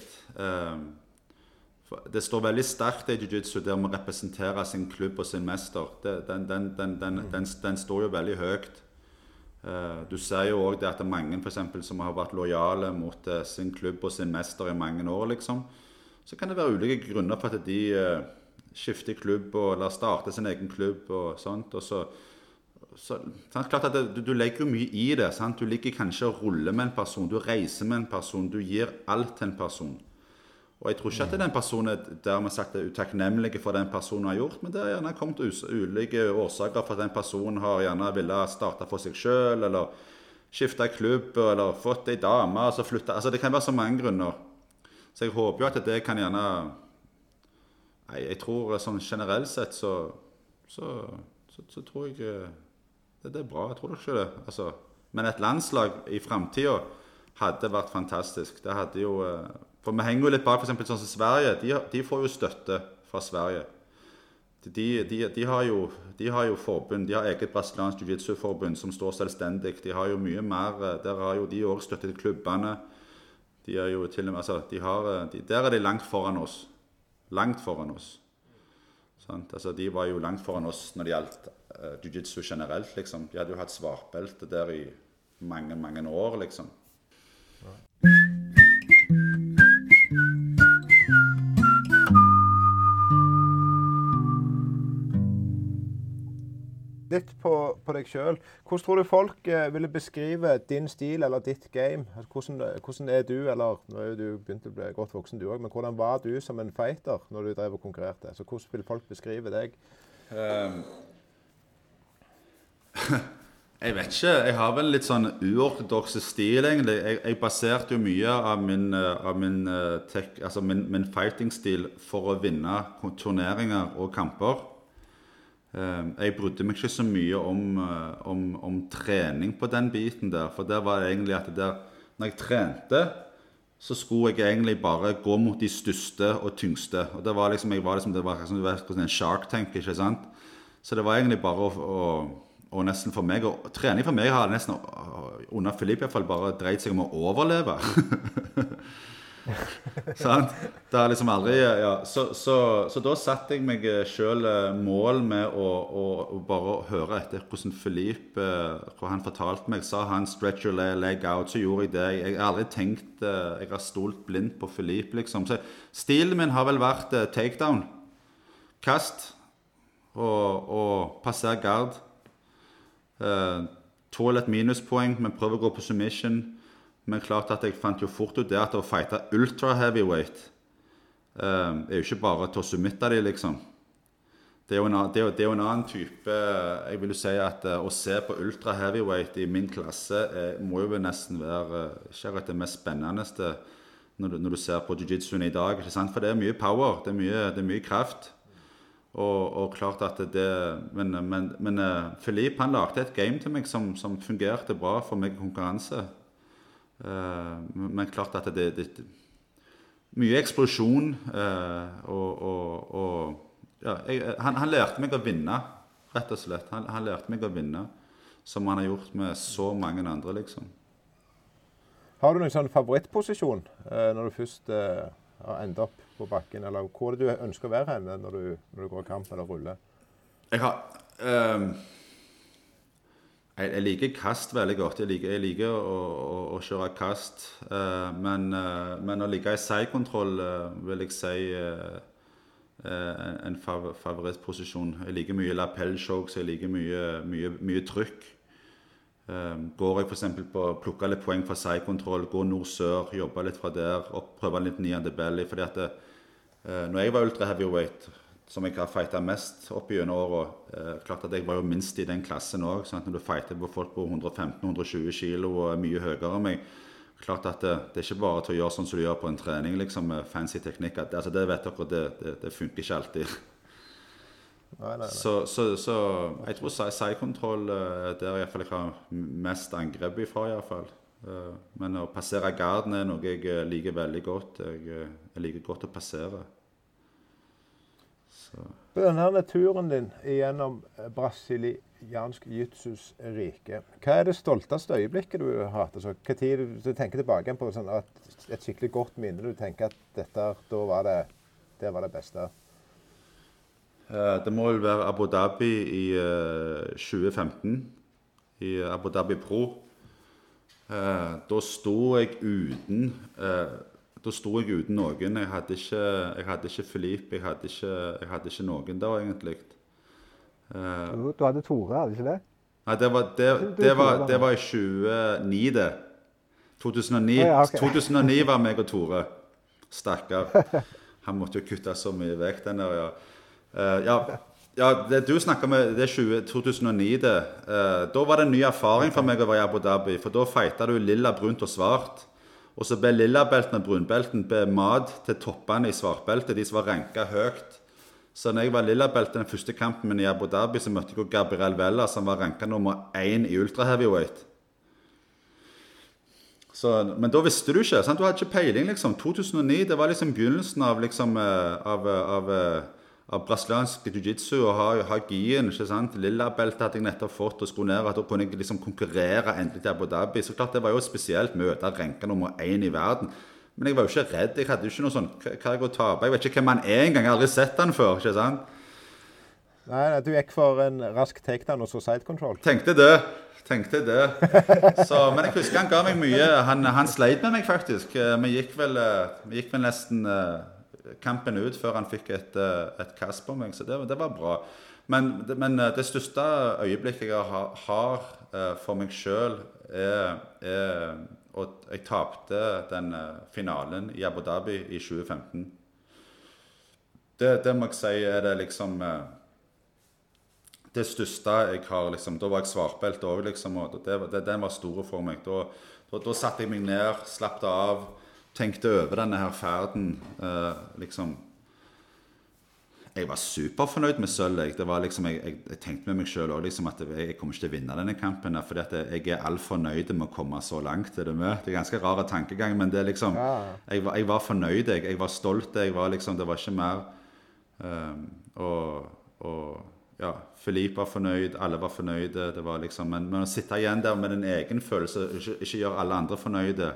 Det står veldig sterkt i jiu-jitsu det med å representere sin klubb og sin mester. Den, den, den, den, står jo veldig høyt. Uh, du ser jo òg at det er mange for eksempel, som har vært lojale mot sin klubb og sin mester i mange år. liksom. Så kan det være ulike grunner for at de skifter klubb og lar starte sin egen klubb. og sånt, og så så, klart at det, du, du, legger jo mye i det. Sant? Du ligger kanskje og ruller med en person, du reiser med en person, du gir alt til en person. Og jeg tror ikke at den personen er dermed sagt er utakknemlig for den personen har gjort, men det har gjerne kommet ulike årsaker for at den personen har gjerne villet starte for seg sjøl, eller skifte klubb, eller fått ei dame så flytte Altså det kan være så mange grunner. Så jeg håper jo at det kan gjerne Nei, jeg tror sånn generelt sett så, så, så, så tror jeg eh, det, det, er bra. Jeg tror ikke det. Altså, men et landslag i framtida hadde vært fantastisk. Det hadde jo eh, For vi henger jo litt bak f.eks. sånn som Sverige. De, de, får jo støtte fra Sverige. De, de, de har, jo, jo, forbund. De har eget brasiliansk jiu-jitsu-forbund som står selvstendig. De har jo mye mer eh, Der har jo de òg støtte til klubbene. De er jo til og med, altså, de har, eh, der er de langt foran oss. Langt foran oss. Altså, de var jo langt foran oss når det gjaldt uh, jiu-jitsu generelt. liksom. De hadde jo hatt svartbelte der i mange, mange år, liksom. Litt på, på deg sjøl. Hvordan tror du folk eh, ville beskrive din stil eller ditt game? Altså, hvordan, hvordan, er du, eller nå er du begynt å bli godt voksen du òg, men hvordan var du som en fighter når du drev og konkurrerte? Så hvordan vil folk beskrive deg? Um, [LAUGHS] Jeg vet ikke. Jeg har vel litt sånn uortodoks stil, egentlig. Jeg, jeg, baserte jo mye av min, eh, av min, eh, tech, altså min, min fighting-stil for å vinne turneringer og kamper. Eh, jeg brydde meg ikke så mye om, om, om, trening på den biten der. For der var egentlig at der, når jeg trente, så skulle jeg egentlig bare gå mot de største og tyngste. Og det var liksom, jeg var liksom, det var liksom en shark tank, ikke sant? Så det var egentlig bare å, å nesten for meg, og Trening for meg har nesten under Filip fall, bare dreid seg om å overleve. [LAUGHS] [LAUGHS] Sant? Det har liksom aldri ja. så, så, så, da satte jeg meg sjøl eh, mål med å, å, å, bare høre etter hvordan Filip eh, Hva han fortalte meg. Sa han 'stretch your leg out', så gjorde jeg det. Jeg har aldri tenkt eh, Jeg har stolt blindt på Filip, liksom. Så stilen min har vel vært takedown. Kast og, og passer gard. Uh, Tåler et minuspoeng, men prøver å gå på submission. Men klart at jeg fant jo fort ut det at å fighte ultra heavyweight uh, er jo ikke bare til å submitte dem, liksom. Det er, en, det, er, det er, jo en, annen type Jeg vil jo si at uh, å se på ultra heavyweight i min klasse er, må jo nesten være ikke det mest spennende når du, når du ser på jiu-jitsuen i dag. ikke sant? For det er mye power, det er mye, det er mye kraft. Og, og, klart at det Men, men, men Philippe han lagde et game til meg som, som fungerte bra for meg i konkurranse. Uh, men klart at det, er Mye eksplosjon. Uh, og, og, og ja, jeg, han, han, lærte meg å vinne, rett og slett. Han, han, lærte meg å vinne, som han har gjort med så mange andre, liksom. Har du noen sånn favorittposisjon når du først ender opp på bakken? Eller hvor er det du ønsker å være hen når du, når du går kamp eller ruller? Jeg har um, jeg, jeg liker kast veldig godt. Jeg liker, jeg liker å, å, å, kjøre kast. Uh, men, uh, men, å ligge i sidekontroll uh, vil jeg si en fav favorittposisjon. Jeg liker mye lapellchokes, jeg liker mye, mye, mye trykk. går jeg f.eks. på å plukke litt poeng fra sidekontroll, gå nord-sør, jobbe litt fra der, opp, prøve litt niende belly. fordi at det, når jeg var ultra heavyweight som jeg har fighta mest opp gjennom åra. Eh, klart at jeg var jo minst i den klassen òg. Når du fighter på folk på 115-120 kg og er mye høyere enn meg klart at det, det, er ikke bare til å gjøre sånn som du gjør på en trening liksom, med fancy teknikk. At, altså, det vet dere, det, det, det funker ikke alltid. Nei, nei, nei. Så, så, så, jeg tror side-control uh, der jeg har mest angrep ifra. I hvert fall. Uh, men å passere garden er noe jeg eh, liker veldig godt. Jeg, jeg liker godt å passere. På denne turen din gjennom eh, brasiliansk jitsus rike, hva er det stolteste øyeblikket du har hatt? Altså, hva tid du, tenker tilbake på sånn et skikkelig godt minne? Du tenker at dette, da var det, det var det beste? Uh, det må vel være Abu Dhabi i uh, 2015. I Abu Dhabi Pro. Da sto jeg uten da sto jeg uten noen. Jeg hadde ikke, jeg hadde ikke Filip, jeg hadde ikke, jeg hadde ikke noen da, egentlig. Uh, du hadde Tore, hadde ikke det? Nei, det var, det, det var, det var i 2009, det. 2009, oh, ja, okay. 2009 var meg og Tore. Stakkar. Han måtte jo kutte så mye vekk, den der, ja. Uh, ja, ja det du snakka med, det er 20, 2009, det. Uh, da var det en ny erfaring for meg å være i Abu Dhabi. For da fighta du lilla, brunt og svart. Og så ble lillabelten og brunbelten ble mat til toppene i svartbeltet, de som var ranka høyt. Så når jeg var lillabelt den første kampen min i Abu Dhabi, så møtte jeg Gabriel Vella, som var ranka nummer én i ultra heavyweight. Så, men da visste du ikke. sant? Du hadde ikke peiling, liksom. 2009 det var liksom begynnelsen av, liksom, eh, av, av, eh, av brasiliansk jiu-jitsu og ha, ha gien. ikke sant? Lilla-beltet hadde jeg nettopp fått og skulle ned. og Da kunne jeg liksom konkurrere endelig til Abu Dhabi. Så klart Det var jo spesielt møte renke nummer én i verden. Men jeg var jo ikke redd. Jeg hadde jo ikke noe sånn Hva har jeg å tape? Jeg vet ikke hvem han er engang. Jeg har aldri sett han før. ikke sant? Nei, du gikk for en rask takedown og så side control? Tenkte det. Tenkte det. Så, men jeg husker han ga meg mye. Han, han sleit med meg, faktisk. Eh, vi gikk vel, eh, vi gikk vel nesten eh, kampen ut før han fikk et, eh, et kast på meg. Så det, det var bra. Men, men, eh, det største øyeblikket jeg har, har eh, for meg sjøl, er, er at jeg tapte den finalen i Abu Dhabi i 2015. Det, det må jeg si er det liksom Det største jeg har liksom Da var jeg svartbelte òg, liksom. Og det, det, den var stor for meg. Da, da, da satte jeg meg ned, slappet av tenkte over denne her ferden eh, liksom Jeg var superfornøyd med sølv. Jeg, liksom, jeg, jeg, jeg, tenkte med meg sjøl liksom, at jeg, kommer ikke til å vinne denne kampen. fordi jeg er altfor fornøyd med å komme så langt. Er det, med? det er ganske rar tankegang, men det er liksom, jeg, var, var fornøyd. Jeg, var stolt. Var liksom, det var ikke mer um, og, og ja, Filip var fornøyd, alle var fornøyde. Det var liksom, men, men, å sitte igjen der med din egen følelse, ikke, ikke gjøre alle andre fornøyde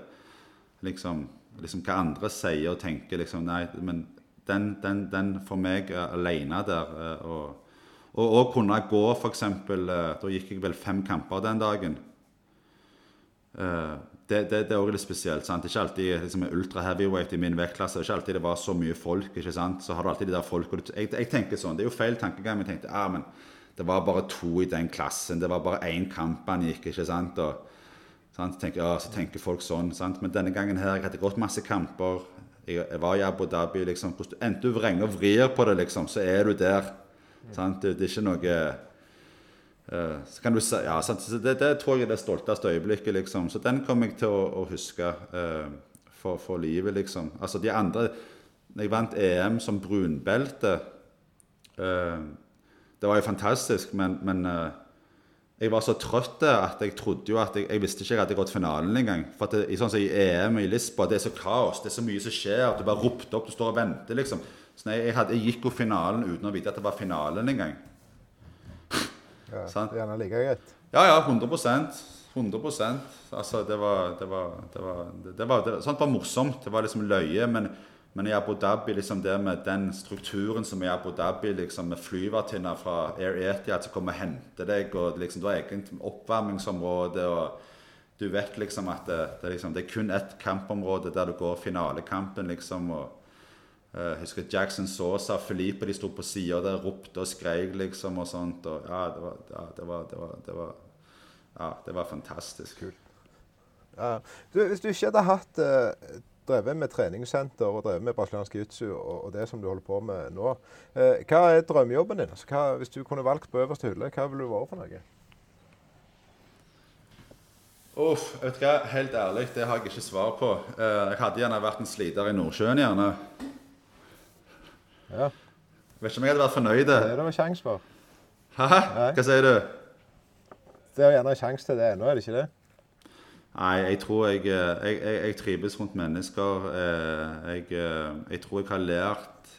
liksom, liksom hva andre sier og tenker. Liksom, nei, men den, den, den for meg alene der eh, og, og, og kunne gå, f.eks. Eh, da gikk jeg vel fem kamper den dagen. Eh, det, det, det, er også litt spesielt. sant? Ikke alltid liksom, ultra heavyweight i min vektklasse. Ikke alltid det var så mye folk. ikke sant? Så har du alltid de der folk, jeg, jeg, tenker sånn, Det er jo feil tankegang. Jeg tenkte ah, men det var bare to i den klassen. Det var bare én kamp han gikk. ikke sant? Og, Tenker, ja, så tenker folk sånn. Sant? Men denne gangen her, jeg hadde gått masse kamper. Jeg, jeg var i Abu Dhabi. liksom, Enten du vrenger og vrir på det, liksom, så er du der. Sant? Det, det er ikke noe uh, så kan du ja, det, det, tror jeg er det stolteste øyeblikket. liksom. Så den kommer jeg til å, å huske uh, for, for, livet, liksom. Altså de andre Jeg vant EM som brunbelte. Uh, det var jo fantastisk, men, men jeg var så trøtt at jeg trodde jo at jeg, jeg visste ikke jeg hadde gått finalen engang. For at det, i, sånn som i EM i Lisboa, det er så kaos, det er så mye som skjer. at Du bare ropte opp, du står og venter, liksom. Så nei, jeg, hadde, jeg, gikk jo finalen uten å vite at det var finalen engang. Ja, sånn? Gjerne like greit? Ja, ja. 100% 100 Altså, det var, det var, det var, det var, Sånt var morsomt. Det var liksom løye. Men, Men i Abu Dhabi, liksom det med den strukturen som i Abu Dhabi, liksom med flyvertinner fra Air Etihad som kommer og henter deg, og liksom, du har eget oppvarmingsområde og Du vet liksom at det, det, liksom, det er kun ett kampområde der du går finalekampen, liksom. og uh, Jeg husker Jackson og Felipe de sto på sida der, ropte og skreik, liksom, og sånt. og ja, det var, ja, det var, det var, det var ja, det var fantastisk. Kult. Ja. Du, hvis du ikke hadde hatt eh, drevet med treningssenter og drevet med brasiliansk jiu og, og, det som du holder på med nå, eh, hva er drømmejobben din? Altså, hva, hvis du kunne valgt på øverste hylle, hva ville du vært for noe? Uff, vet du hva? Helt ærlig, det har jeg ikke svar på. Eh, jeg hadde gjerne vært en sliter i Nordsjøen, gjerne. Ja. Vet ikke om jeg hadde vært fornøyd. Det er det en sjanse for. Hæ? Hva sier du? Det er gjerne en sjanse til det ennå, er det ikke det? Nei, jeg tror jeg, jeg, jeg, jeg trives rundt mennesker. Jeg, jeg, tror jeg har lært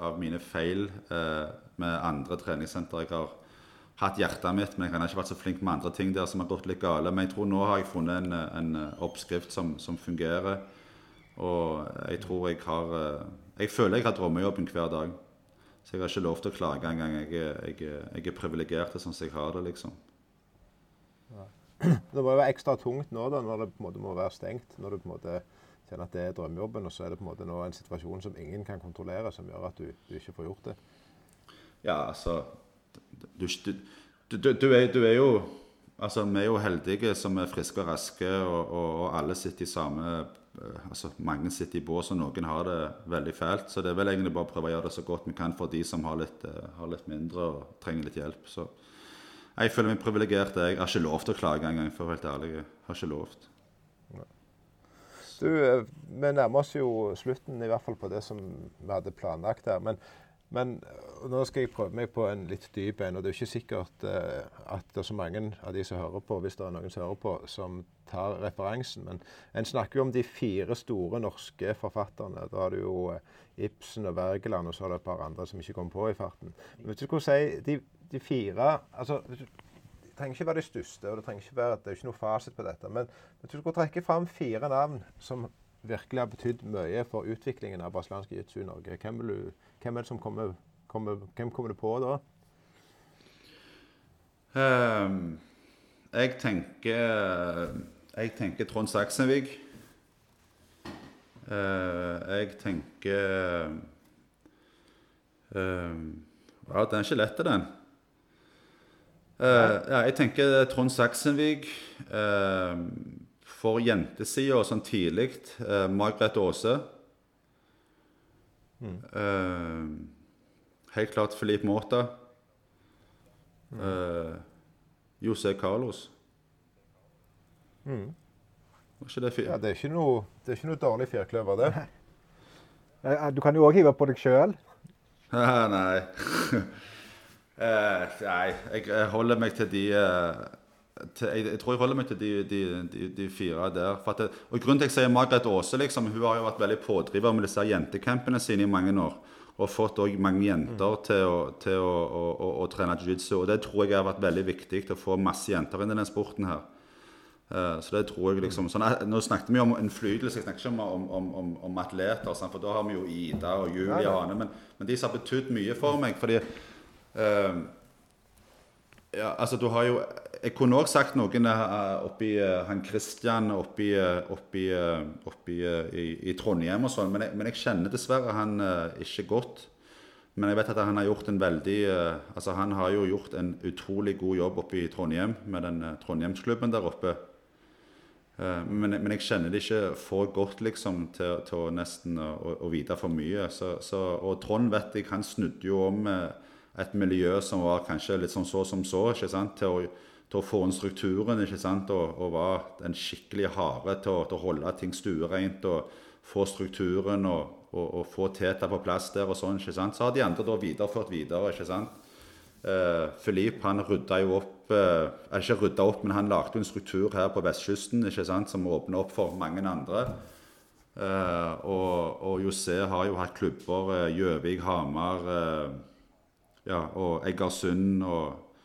av mine feil med andre treningssenter. Jeg har hatt hjertet mitt, men jeg har ikke vært så flink med andre ting der som har gått litt gale. Men jeg tror nå har jeg funnet en, en oppskrift som, som, fungerer. Og jeg tror jeg har Jeg føler jeg har drømmejobben hver dag. Så jeg har ikke lov til å klage engang. Jeg, jeg, jeg er privilegert sånn som jeg har det, liksom. [CLEARS THROAT] Det må jo være ekstra tungt nå da, når det på en måte må være stengt. Når du på en måte kjenner at det er drømmejobben, og så er det på en måte nå en situasjon som ingen kan kontrollere, som gjør at du, du ikke får gjort det. Ja, altså Du, du, du er, er, jo Altså, vi er jo heldige som er friske og raske, og, og, og alle sitter i samme eh, altså Mange sitter i bås, og noen har det veldig fælt. Så det er vel egentlig bare å prøve å gjøre det så godt vi kan for de som har litt, eh, har litt mindre og trenger litt hjelp. Så jeg føler meg privilegert. Jeg har ikke lov til å klage engang, for å være helt ærlig. Jeg har ikke lov. Du, eh, vi nærmer oss jo slutten, i hvert fall på det som vi hadde planlagt her. Men, men nå skal jeg prøve meg på en litt dyp en. Og det er jo ikke sikkert uh, at det er så mange av de som hører på, hvis det er noen som hører på, som tar referansen. Men en snakker jo om de fire store norske forfatterne. Da har du jo Ibsen og Wergeland, og så er det et par andre som ikke kom på i farten. Men hvis du skulle si de de fire altså, Det trenger ikke være de største, og det trenger ikke være, det er ikke noe fasit på dette. Men hvis du skulle trekke fram fire navn som virkelig har betydd mye for utviklingen av brasiliansk jiu-jitsu i Norge, hvem, du, hvem, er det som kommer, kommer, hvem kommer du på da? Um, jeg tenker Jeg tenker Trond Saksenvik. Uh, jeg tenker uh, Ja, den er ikke lett, den. Uh, ja, jeg tenker Trond Saksenvik. Uh, for jentesida sånn tidlig uh, Margrethe Aase. Mm. helt klart Filip Måta. Mm. José Carlos. Mm. Var ikke det fint? Ja, det er ikke noe, det er ikke noe dårlig firkløver, det. [LAUGHS] Du kan jo òg hive på deg sjøl. [LAUGHS] nei. [LAUGHS] Uh, nei, jeg holder meg til de uh, til, jeg, jeg, tror jeg holder meg til de, de, de, de fire der. Det, og Grunnen til at jeg sier Margrethe Aase liksom, Hun har jo vært veldig pådriver med disse jentecampene sine i mange år. Og fått også mange jenter mm. til, å, til å, å, å, trene jiu-jitsu. Og det tror jeg har vært veldig viktig å få masse jenter inn i den sporten her. Uh, så det tror jeg liksom sånn, Nå snakket vi om innflytelse, jeg snakket ikke om, om, om, om atleter. For da har vi jo Ida og Julie og Ane. Men, men de som har betydd mye for meg. fordi ja, altså du har jo Jeg kunne òg sagt noen uh, oppi uh, han Christian oppi, uh, oppi, oppi i, i, Trondheim og sånn, men, men, jeg kjenner dessverre han ikke godt. Men jeg vet at han har gjort en veldig Altså han har jo gjort en utrolig god jobb oppe i Trondheim med den Trondheimsklubben der oppe. Men, men, jeg kjenner det ikke for godt liksom til, til nesten å, å, vite for mye. Så, så, og Trond vet jeg, han snudde jo om et miljø som var kanskje litt sånn så som så, ikke sant? Til å, til å få inn strukturen ikke sant? Og, og var den skikkelig harde til til å holde ting stuereint og få strukturen og, og, og få Teta på plass der og sånn. ikke sant? Så har de andre da videreført videre. ikke sant? Uh, han rydda jo opp uh, Ikke rydda opp, men han lagde en struktur her på vestkysten ikke sant, som åpna opp for mange andre. Uh, og, og José har jo hatt klubber. Gjøvik, Hamar ja, og Egersund og,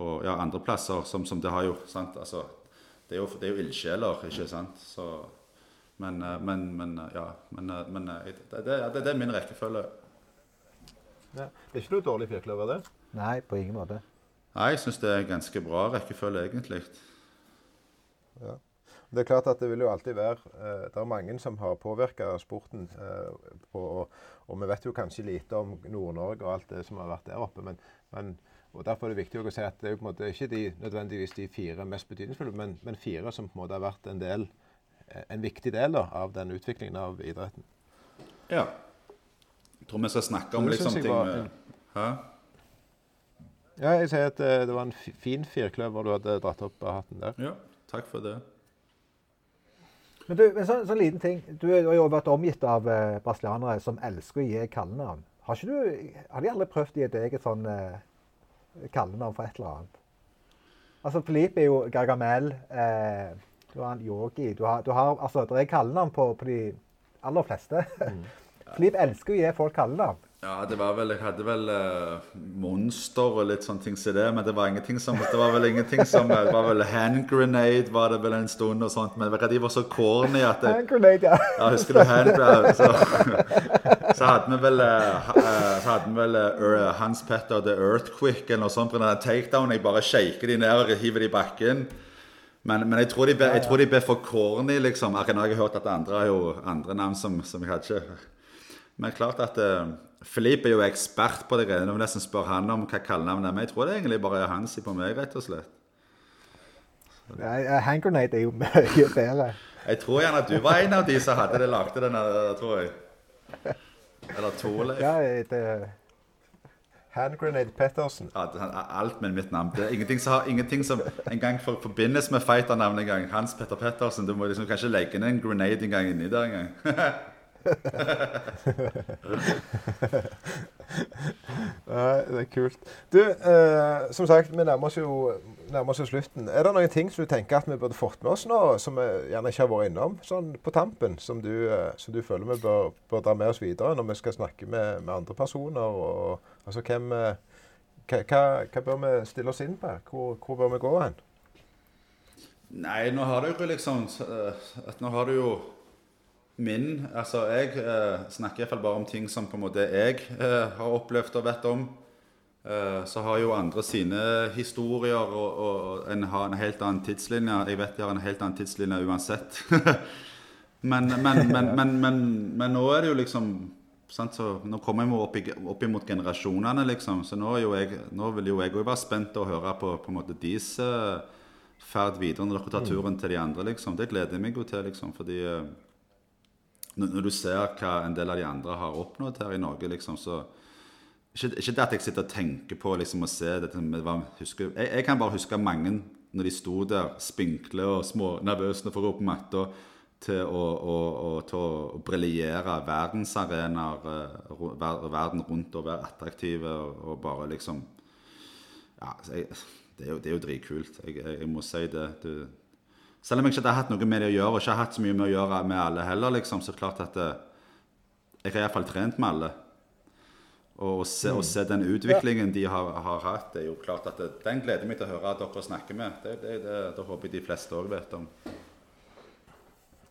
og ja, andre plasser som, som, det har jo sant? Altså, det er jo, det er jo ildsjeler, ikke sant? Så, Men, eh, men, men eh, ja. Men, eh, men det, det, det, det er min rekkefølge. Ja. Det er ikke noe dårlig firkløver, det. Nei, på ingen måte. Nei, jeg syns det er en ganske bra rekkefølge, egentlig. Ja. Det er klart at det vil jo alltid være eh, Det er mange som har påvirka sporten. Eh, på, og vi vet jo kanskje lite om Nord-Norge og alt det som har vært der oppe. Men, men, og Derfor er det viktig å si at det er jo på en måte ikke de, nødvendigvis de fire mest betydningsfulle, men, men fire som på en måte har vært en, del, eh, en viktig del da, av den utviklingen av idretten. Ja. Jeg tror vi skal snakke om litt liksom ting var med Hæ? Ja, jeg sier at det var en fin firkløver du hadde dratt opp av hatten der. Ja, takk for det. Men du, en sånn, sånn liten ting. Du har jo vært omgitt av eh, brasilianere som elsker å gi kallenavn. Har, du, har de aldri prøvd å gi deg et sånn eh, kallenavn for et eller annet? Altså, Filipe er jo Gargamel. Eh, du har en Yogi. Du har, du har, altså, det er kallenavn på, på de aller fleste. Filipe elsker å gi folk kallenavn. Ja, det var vel Jeg hadde vel uh, Monster og litt sånne ting som det, men det var ingenting som Det var vel ingenting som Det var vel Hand Grenade var det vel en stund og sånt, men de var så corny at det, Hand grenade, ja. Ja, husker du Hand Grenade? Så, [LAUGHS] så hadde vi vel uh, eh, Så hadde vi vel uh, Hans Petter The Earthquake eller noe sånt på den takedown. Jeg bare shaker de ned og hiver de i bakken. Men, men jeg, tror de ble, jeg tror de ble for corny, liksom. Jeg har hørt at andre har jo andre navn som, som jeg hadde ikke Men klart at uh, Filip er jo ekspert på det greiene. Jeg må nesten spørre han om hva kallenavnet er. Men jeg tror det egentlig bare er Hansi på meg, rett og slett. Eh, er jo [LAUGHS] mye bedre. Jeg tror gjerne at du var en av de som hadde det lagde den, der, tror jeg. Eller Torleif. Ja, det, Hand Grenade Pettersen. Ja, alt med mitt navn. Det er ingenting som, har, ingenting som engang for, forbindes med fighternavnet engang. Hans Petter Pettersen. Du må liksom kanskje legge ned en grenade en gang inni der en gang. [LAUGHS] Nei, det er kult. Du, eh, som sagt, vi nærmer oss jo nærmer oss slutten. Er det noen ting som du tenker at vi burde fått med oss nå, som vi gjerne ikke har vært innom, sånn på tampen, som du, eh, som du føler vi bør, bør dra med oss videre når vi skal snakke med, med andre personer? Og, altså, hvem, eh, hva, hva, hva bør vi stille oss inn på? Hvor, hvor bør vi gå hen? Nei, nå har du jo liksom eh, at Nå har du jo min Altså, jeg eh, snakker iallfall bare om ting som på en måte jeg eh, har opplevd og vet om. Eh, så har jo andre sine historier, og, og, en har en helt annen tidslinje. Jeg vet de har en helt annen tidslinje uansett. [LAUGHS] men, men, men, men, men, men nå er det jo liksom sant, så Nå kommer vi opp, opp imot generasjonene, liksom. Så nå, er jo jeg, nå vil jo jeg òg være spent og høre på, på en måte deres eh, ferd videre når dere tar turen til de andre, liksom. Det gleder jeg meg jo til, liksom. Fordi eh, når, du ser hva en del av de andre har oppnådd her i Norge, liksom, så ikke, ikke det at jeg sitter og tenker på liksom, å se dette med hva husker, jeg, jeg kan bare huske mange når de sto der spinkle og små nervøse for å gå på matta, til å, å, å, å briljere verdensarenaer, eh, ver, verden rundt og være attraktive og, og bare liksom Ja, jeg, det, er jo, det jo dritkult. Jeg, jeg, jeg må si det. Du, selv om jeg ikke har hatt noe med det å gjøre, og ikke har hatt så mye med å gjøre med alle heller, liksom, så klart at eh, jeg har iallfall trent med alle. Og å se, mm. se den utviklingen de har, har hatt, det er jo klart at det, den gleder meg til å høre at dere snakker med. Det, det, det, det håper jeg de fleste òg vet om.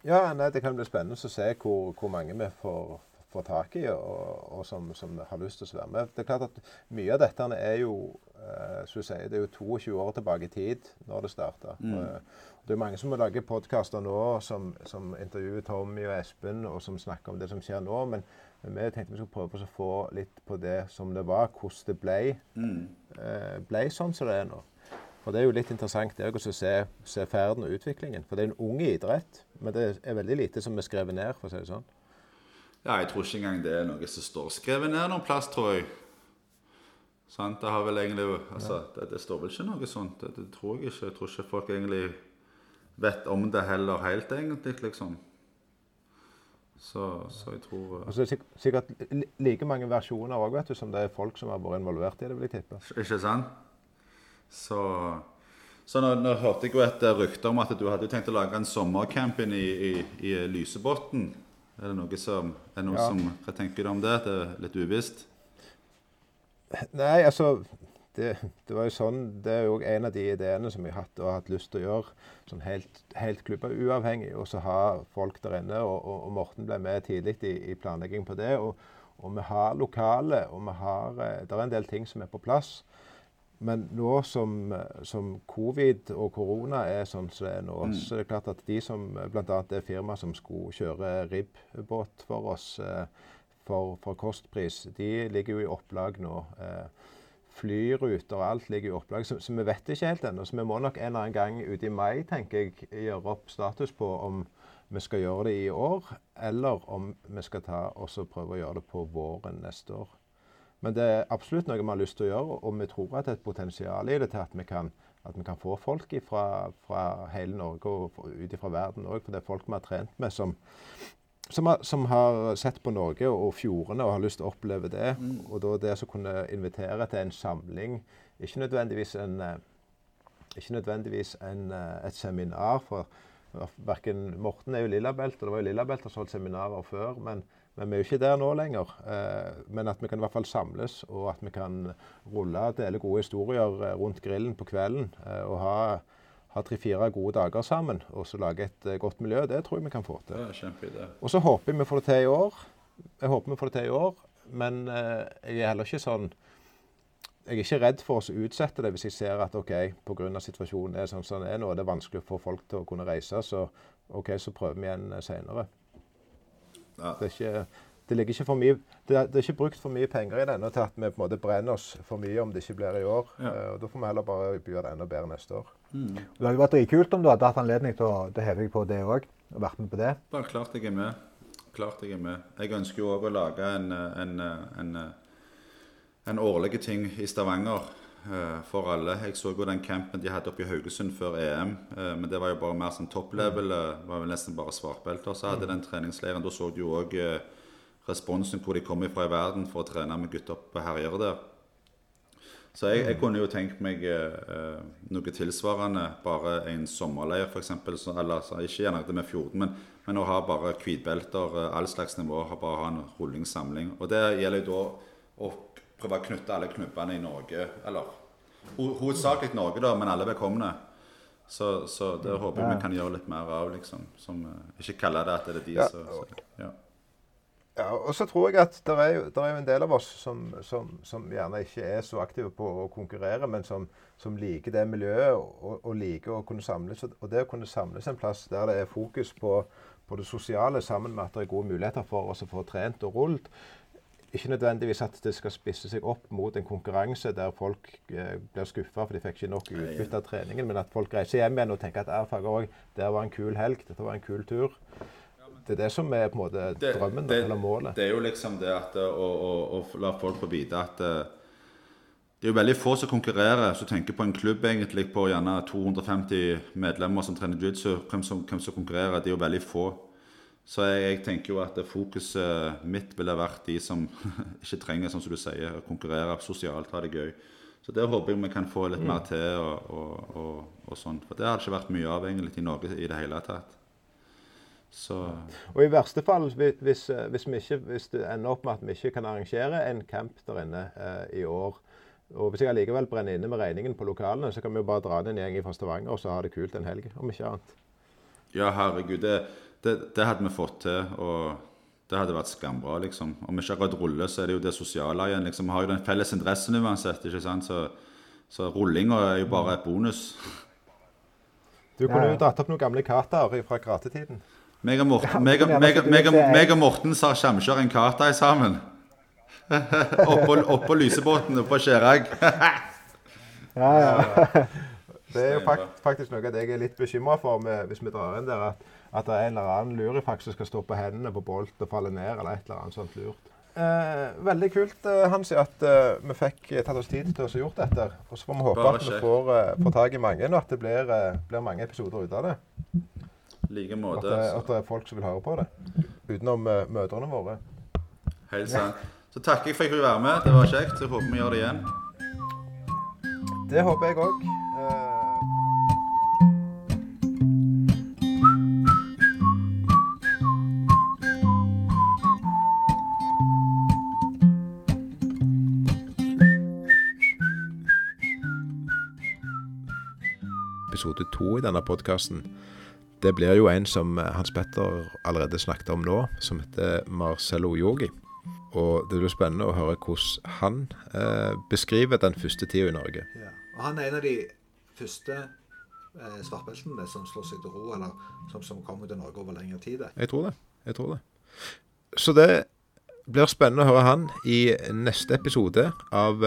Ja, nei, Det kan bli spennende å se hvor, hvor mange vi får, får tak i, og, og som, som har lyst til å være med. Det er klart at Mye av dette er jo eh, sier, det er jo 22 år tilbake i tid når det starta. Det er mange som lager podkaster nå som, som intervjuer Tommy og Espen, og som snakker om det som skjer nå. Men, men vi tenkte vi skulle prøve å få litt på det som det var, hvordan det ble, eh, ble sånn som det er nå. For Det er jo litt interessant det å se, se ferden og utviklingen. For det er en ung idrett, men det er veldig lite som er skrevet ned. for å si det sånn. Ja, jeg tror ikke engang det er noe som står skrevet ned noen plass, tror jeg. Sant? Det har vel egentlig Altså, det, det står vel ikke noe sånt. Det, det tror jeg ikke. Jeg tror ikke folk egentlig vet om det heller helt, egentlig, liksom. Så, så jeg tror Og så er det sikkert like mange versjoner også, vet du, som det er folk som har vært involvert i det, vil jeg tippe. Ikke sant? Så, så nå, nå hørte jeg jo et eh, rykte om at du hadde tenkt å lage en sommercamp i, i, i Lysebotn. Er det noe som, er noe Ja. som Hva tenker du om det? Det er litt uvisst? Nei, altså det, det var jo sånn, det er jo en av de ideene som jeg har hatt og har hatt lyst til å gjøre. sånn Helt, helt klubbuavhengig. Og så ha folk der inne. Og, og, og Morten ble med tidlig i, i planlegging på det. Og, og vi har lokale, og vi har, det er en del ting som er på plass. Men nå som, som, covid og korona er sånn som det er nå, mm. så er det klart at de som bl.a. det firmaet som skulle kjøre ribbåt for oss eh, for, for, kostpris, de ligger jo i opplag nå. Eh, flyruter og alt ligger i opplag, så, så vi vet ikke helt ennå. Så vi må nok en eller annen gang ute i mai tenker jeg, gjøre opp status på om vi skal gjøre det i år, eller om vi skal ta og prøve å gjøre det på våren neste år. Men det er absolutt noe vi har lyst til å gjøre, og vi tror at det er et potensial i det til at vi kan, at vi kan få folk fra, hele Norge og ut fra verden òg. For det er folk vi har trent med som, som, har, som har, sett på Norge og fjordene og har lyst til å oppleve det. Mm. Og da det å kunne invitere til en samling, ikke nødvendigvis, en, eh, ikke nødvendigvis en, eh, et seminar. for Verken Morten er jo Lillabelt, og det var jo Lillabelt som holdt seminarer før. men men vi er jo ikke der nå lenger. Eh, men at vi kan i hvert fall samles, og at vi kan rulle og dele gode historier rundt grillen på kvelden. Eh, og ha, ha tre-fire gode dager sammen og så lage et godt miljø. Det tror jeg vi kan få til. Ja. Og så håper vi får det til i år. Jeg håper vi får det til i år, men jeg er heller ikke sånn jeg er ikke redd for å utsette det hvis jeg ser at OK, pga. situasjonen er sånn som den er nå, og det er vanskelig å få folk til å kunne reise, så OK, så prøver vi igjen senere. Ja. Det, er ikke, det, ligger ikke for mye, det er, det, er, ikke brukt for mye penger i denne til at vi på en måte brenner oss for mye om det ikke blir i år. Ja. Uh, og Da får vi heller bare gjøre det enda bedre neste år. Mm. Det hadde vært dritkult om du hadde hatt anledning til å, det heve deg på det òg. Og vært med på det. Bare klart jeg er med. Klart jeg er med. Jeg ønsker jo òg å lage en, en, en, en årlig ting i Stavanger. Eh, for alle. Jeg så jo den campen de hadde oppe i Haugesund før EM. Eh, men det var jo bare mer sånn topplevel. Det var vel nesten bare svartbelter. Så hadde mm. den treningsleiren. Da så du jo òg responsen hvor de kommer fra i verden for å trene med gutter på herjer der. Så jeg, jeg, mm. kunne jo tenkt meg eh, noe tilsvarende. Bare en sommerleir, f.eks. Eller så, ikke gjerne det med Fjorden, men, men, å ha bare hvitbelter, all slags nivå. Bare ha en rulling-samling. Og det gjelder jo da å prøve å knytte alle knubbene i Norge. Eller ho hovedsakelig Norge, da, men alle velkomne. Så, så det håper jeg vi kan gjøre litt mer av. liksom. Som, uh, ikke kalle det at det er de som ja. Ja. og så tror jeg at det er, jo, er jo en del av oss som, som, som, gjerne ikke er så aktive på å konkurrere, men som, som liker det miljøet og, og, liker å kunne samles. Og det å kunne samles en plass der det er fokus på, på det sosiale, sammen med at det er gode muligheter for oss å få trent og rullet, ikke nødvendigvis at det skal spisse seg opp mot en konkurranse der folk eh, blir skuffa for de fikk ikke nok utbytte av treningen, men at folk reiser hjem igjen og tenker at erfaring òg, der var en kul helg, dette var en kul tur. Det er det som er på en måte drømmen det, eller målet. Det er jo liksom det at å, å, å la folk få vite at uh, det er jo veldig få som konkurrerer, som tenker på en klubb egentlig på gjerne 250 medlemmer som trener jiu-jitsu. Hvem, hvem, som konkurrerer, det er jo veldig få. Så jeg, jeg, tenker jo at fokuset mitt ville vært de som [LAUGHS] ikke trenger, som du sier, å konkurrere sosialt, ha det gøy. Så det håper jeg vi kan få litt mm. mer til. Og, og, og, og, sånn. For det har det ikke vært mye av egentlig i Norge i det hele tatt. Så. Og i verste fall, hvis, hvis, ikke, hvis, det ender opp med at vi ikke kan arrangere en camp der inne eh, i år, og hvis jeg allikevel brenner inne med regningen på lokalene, så kan vi jo bare dra ned en gjeng fra Stavanger og så ha det kult en helg, om ikke annet. Ja, herregud. det det, det, hadde vi fått til. og det hadde vært skambra. liksom. Om vi ikke akkurat ruller, så er det jo det sosiale igjen. liksom. Vi har jo den felles interessen uansett. ikke sant? Så, så rullinga er jo bare et bonus. Du kunne jo dratt opp noen gamle kataer fra karatetiden. Meg og Morten, meg, meg, meg, meg og Morten sa samkjør en kata sammen. [LAUGHS] oppå, opp lysebåten oppå Skjerag. [LAUGHS] ja, ja. Det er jo faktisk noe jeg er litt bekymra for med, hvis vi drar inn der. at at det er en eller annen lurifaks som skal stå på hendene på bolt og falle ned, eller et eller annet sånt lurt. Eh, veldig kult eh, Hansi, at eh, vi fikk tatt oss tid til å gjort dette. Og så får vi håpe at vi får, eh, får tak i mange, og at det blir, eh, blir, mange episoder ut av det. Like måte. At, at, det er folk som vil høre på det. Utenom uh, mødrene våre. Helt sant. Så takker jeg for at jeg fikk være med. Det var kjekt. Så håper vi gjør det igjen. Det håper jeg òg. episode to i denne podkasten, det blir jo en som Hans Petter allerede snakket om nå, som heter Marcello Yogi. Og det blir spennende å høre hvordan han eh, beskriver den første tida i Norge. Ja. Og han er en av de første eh, svartbeltene som slår seg til ro, eller som, som kommer til Norge over lengre tid. Jeg tror det. Jeg tror det. Så det blir spennende å høre han i neste episode av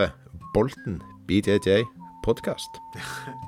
Bolten BJJ podkast. [LAUGHS]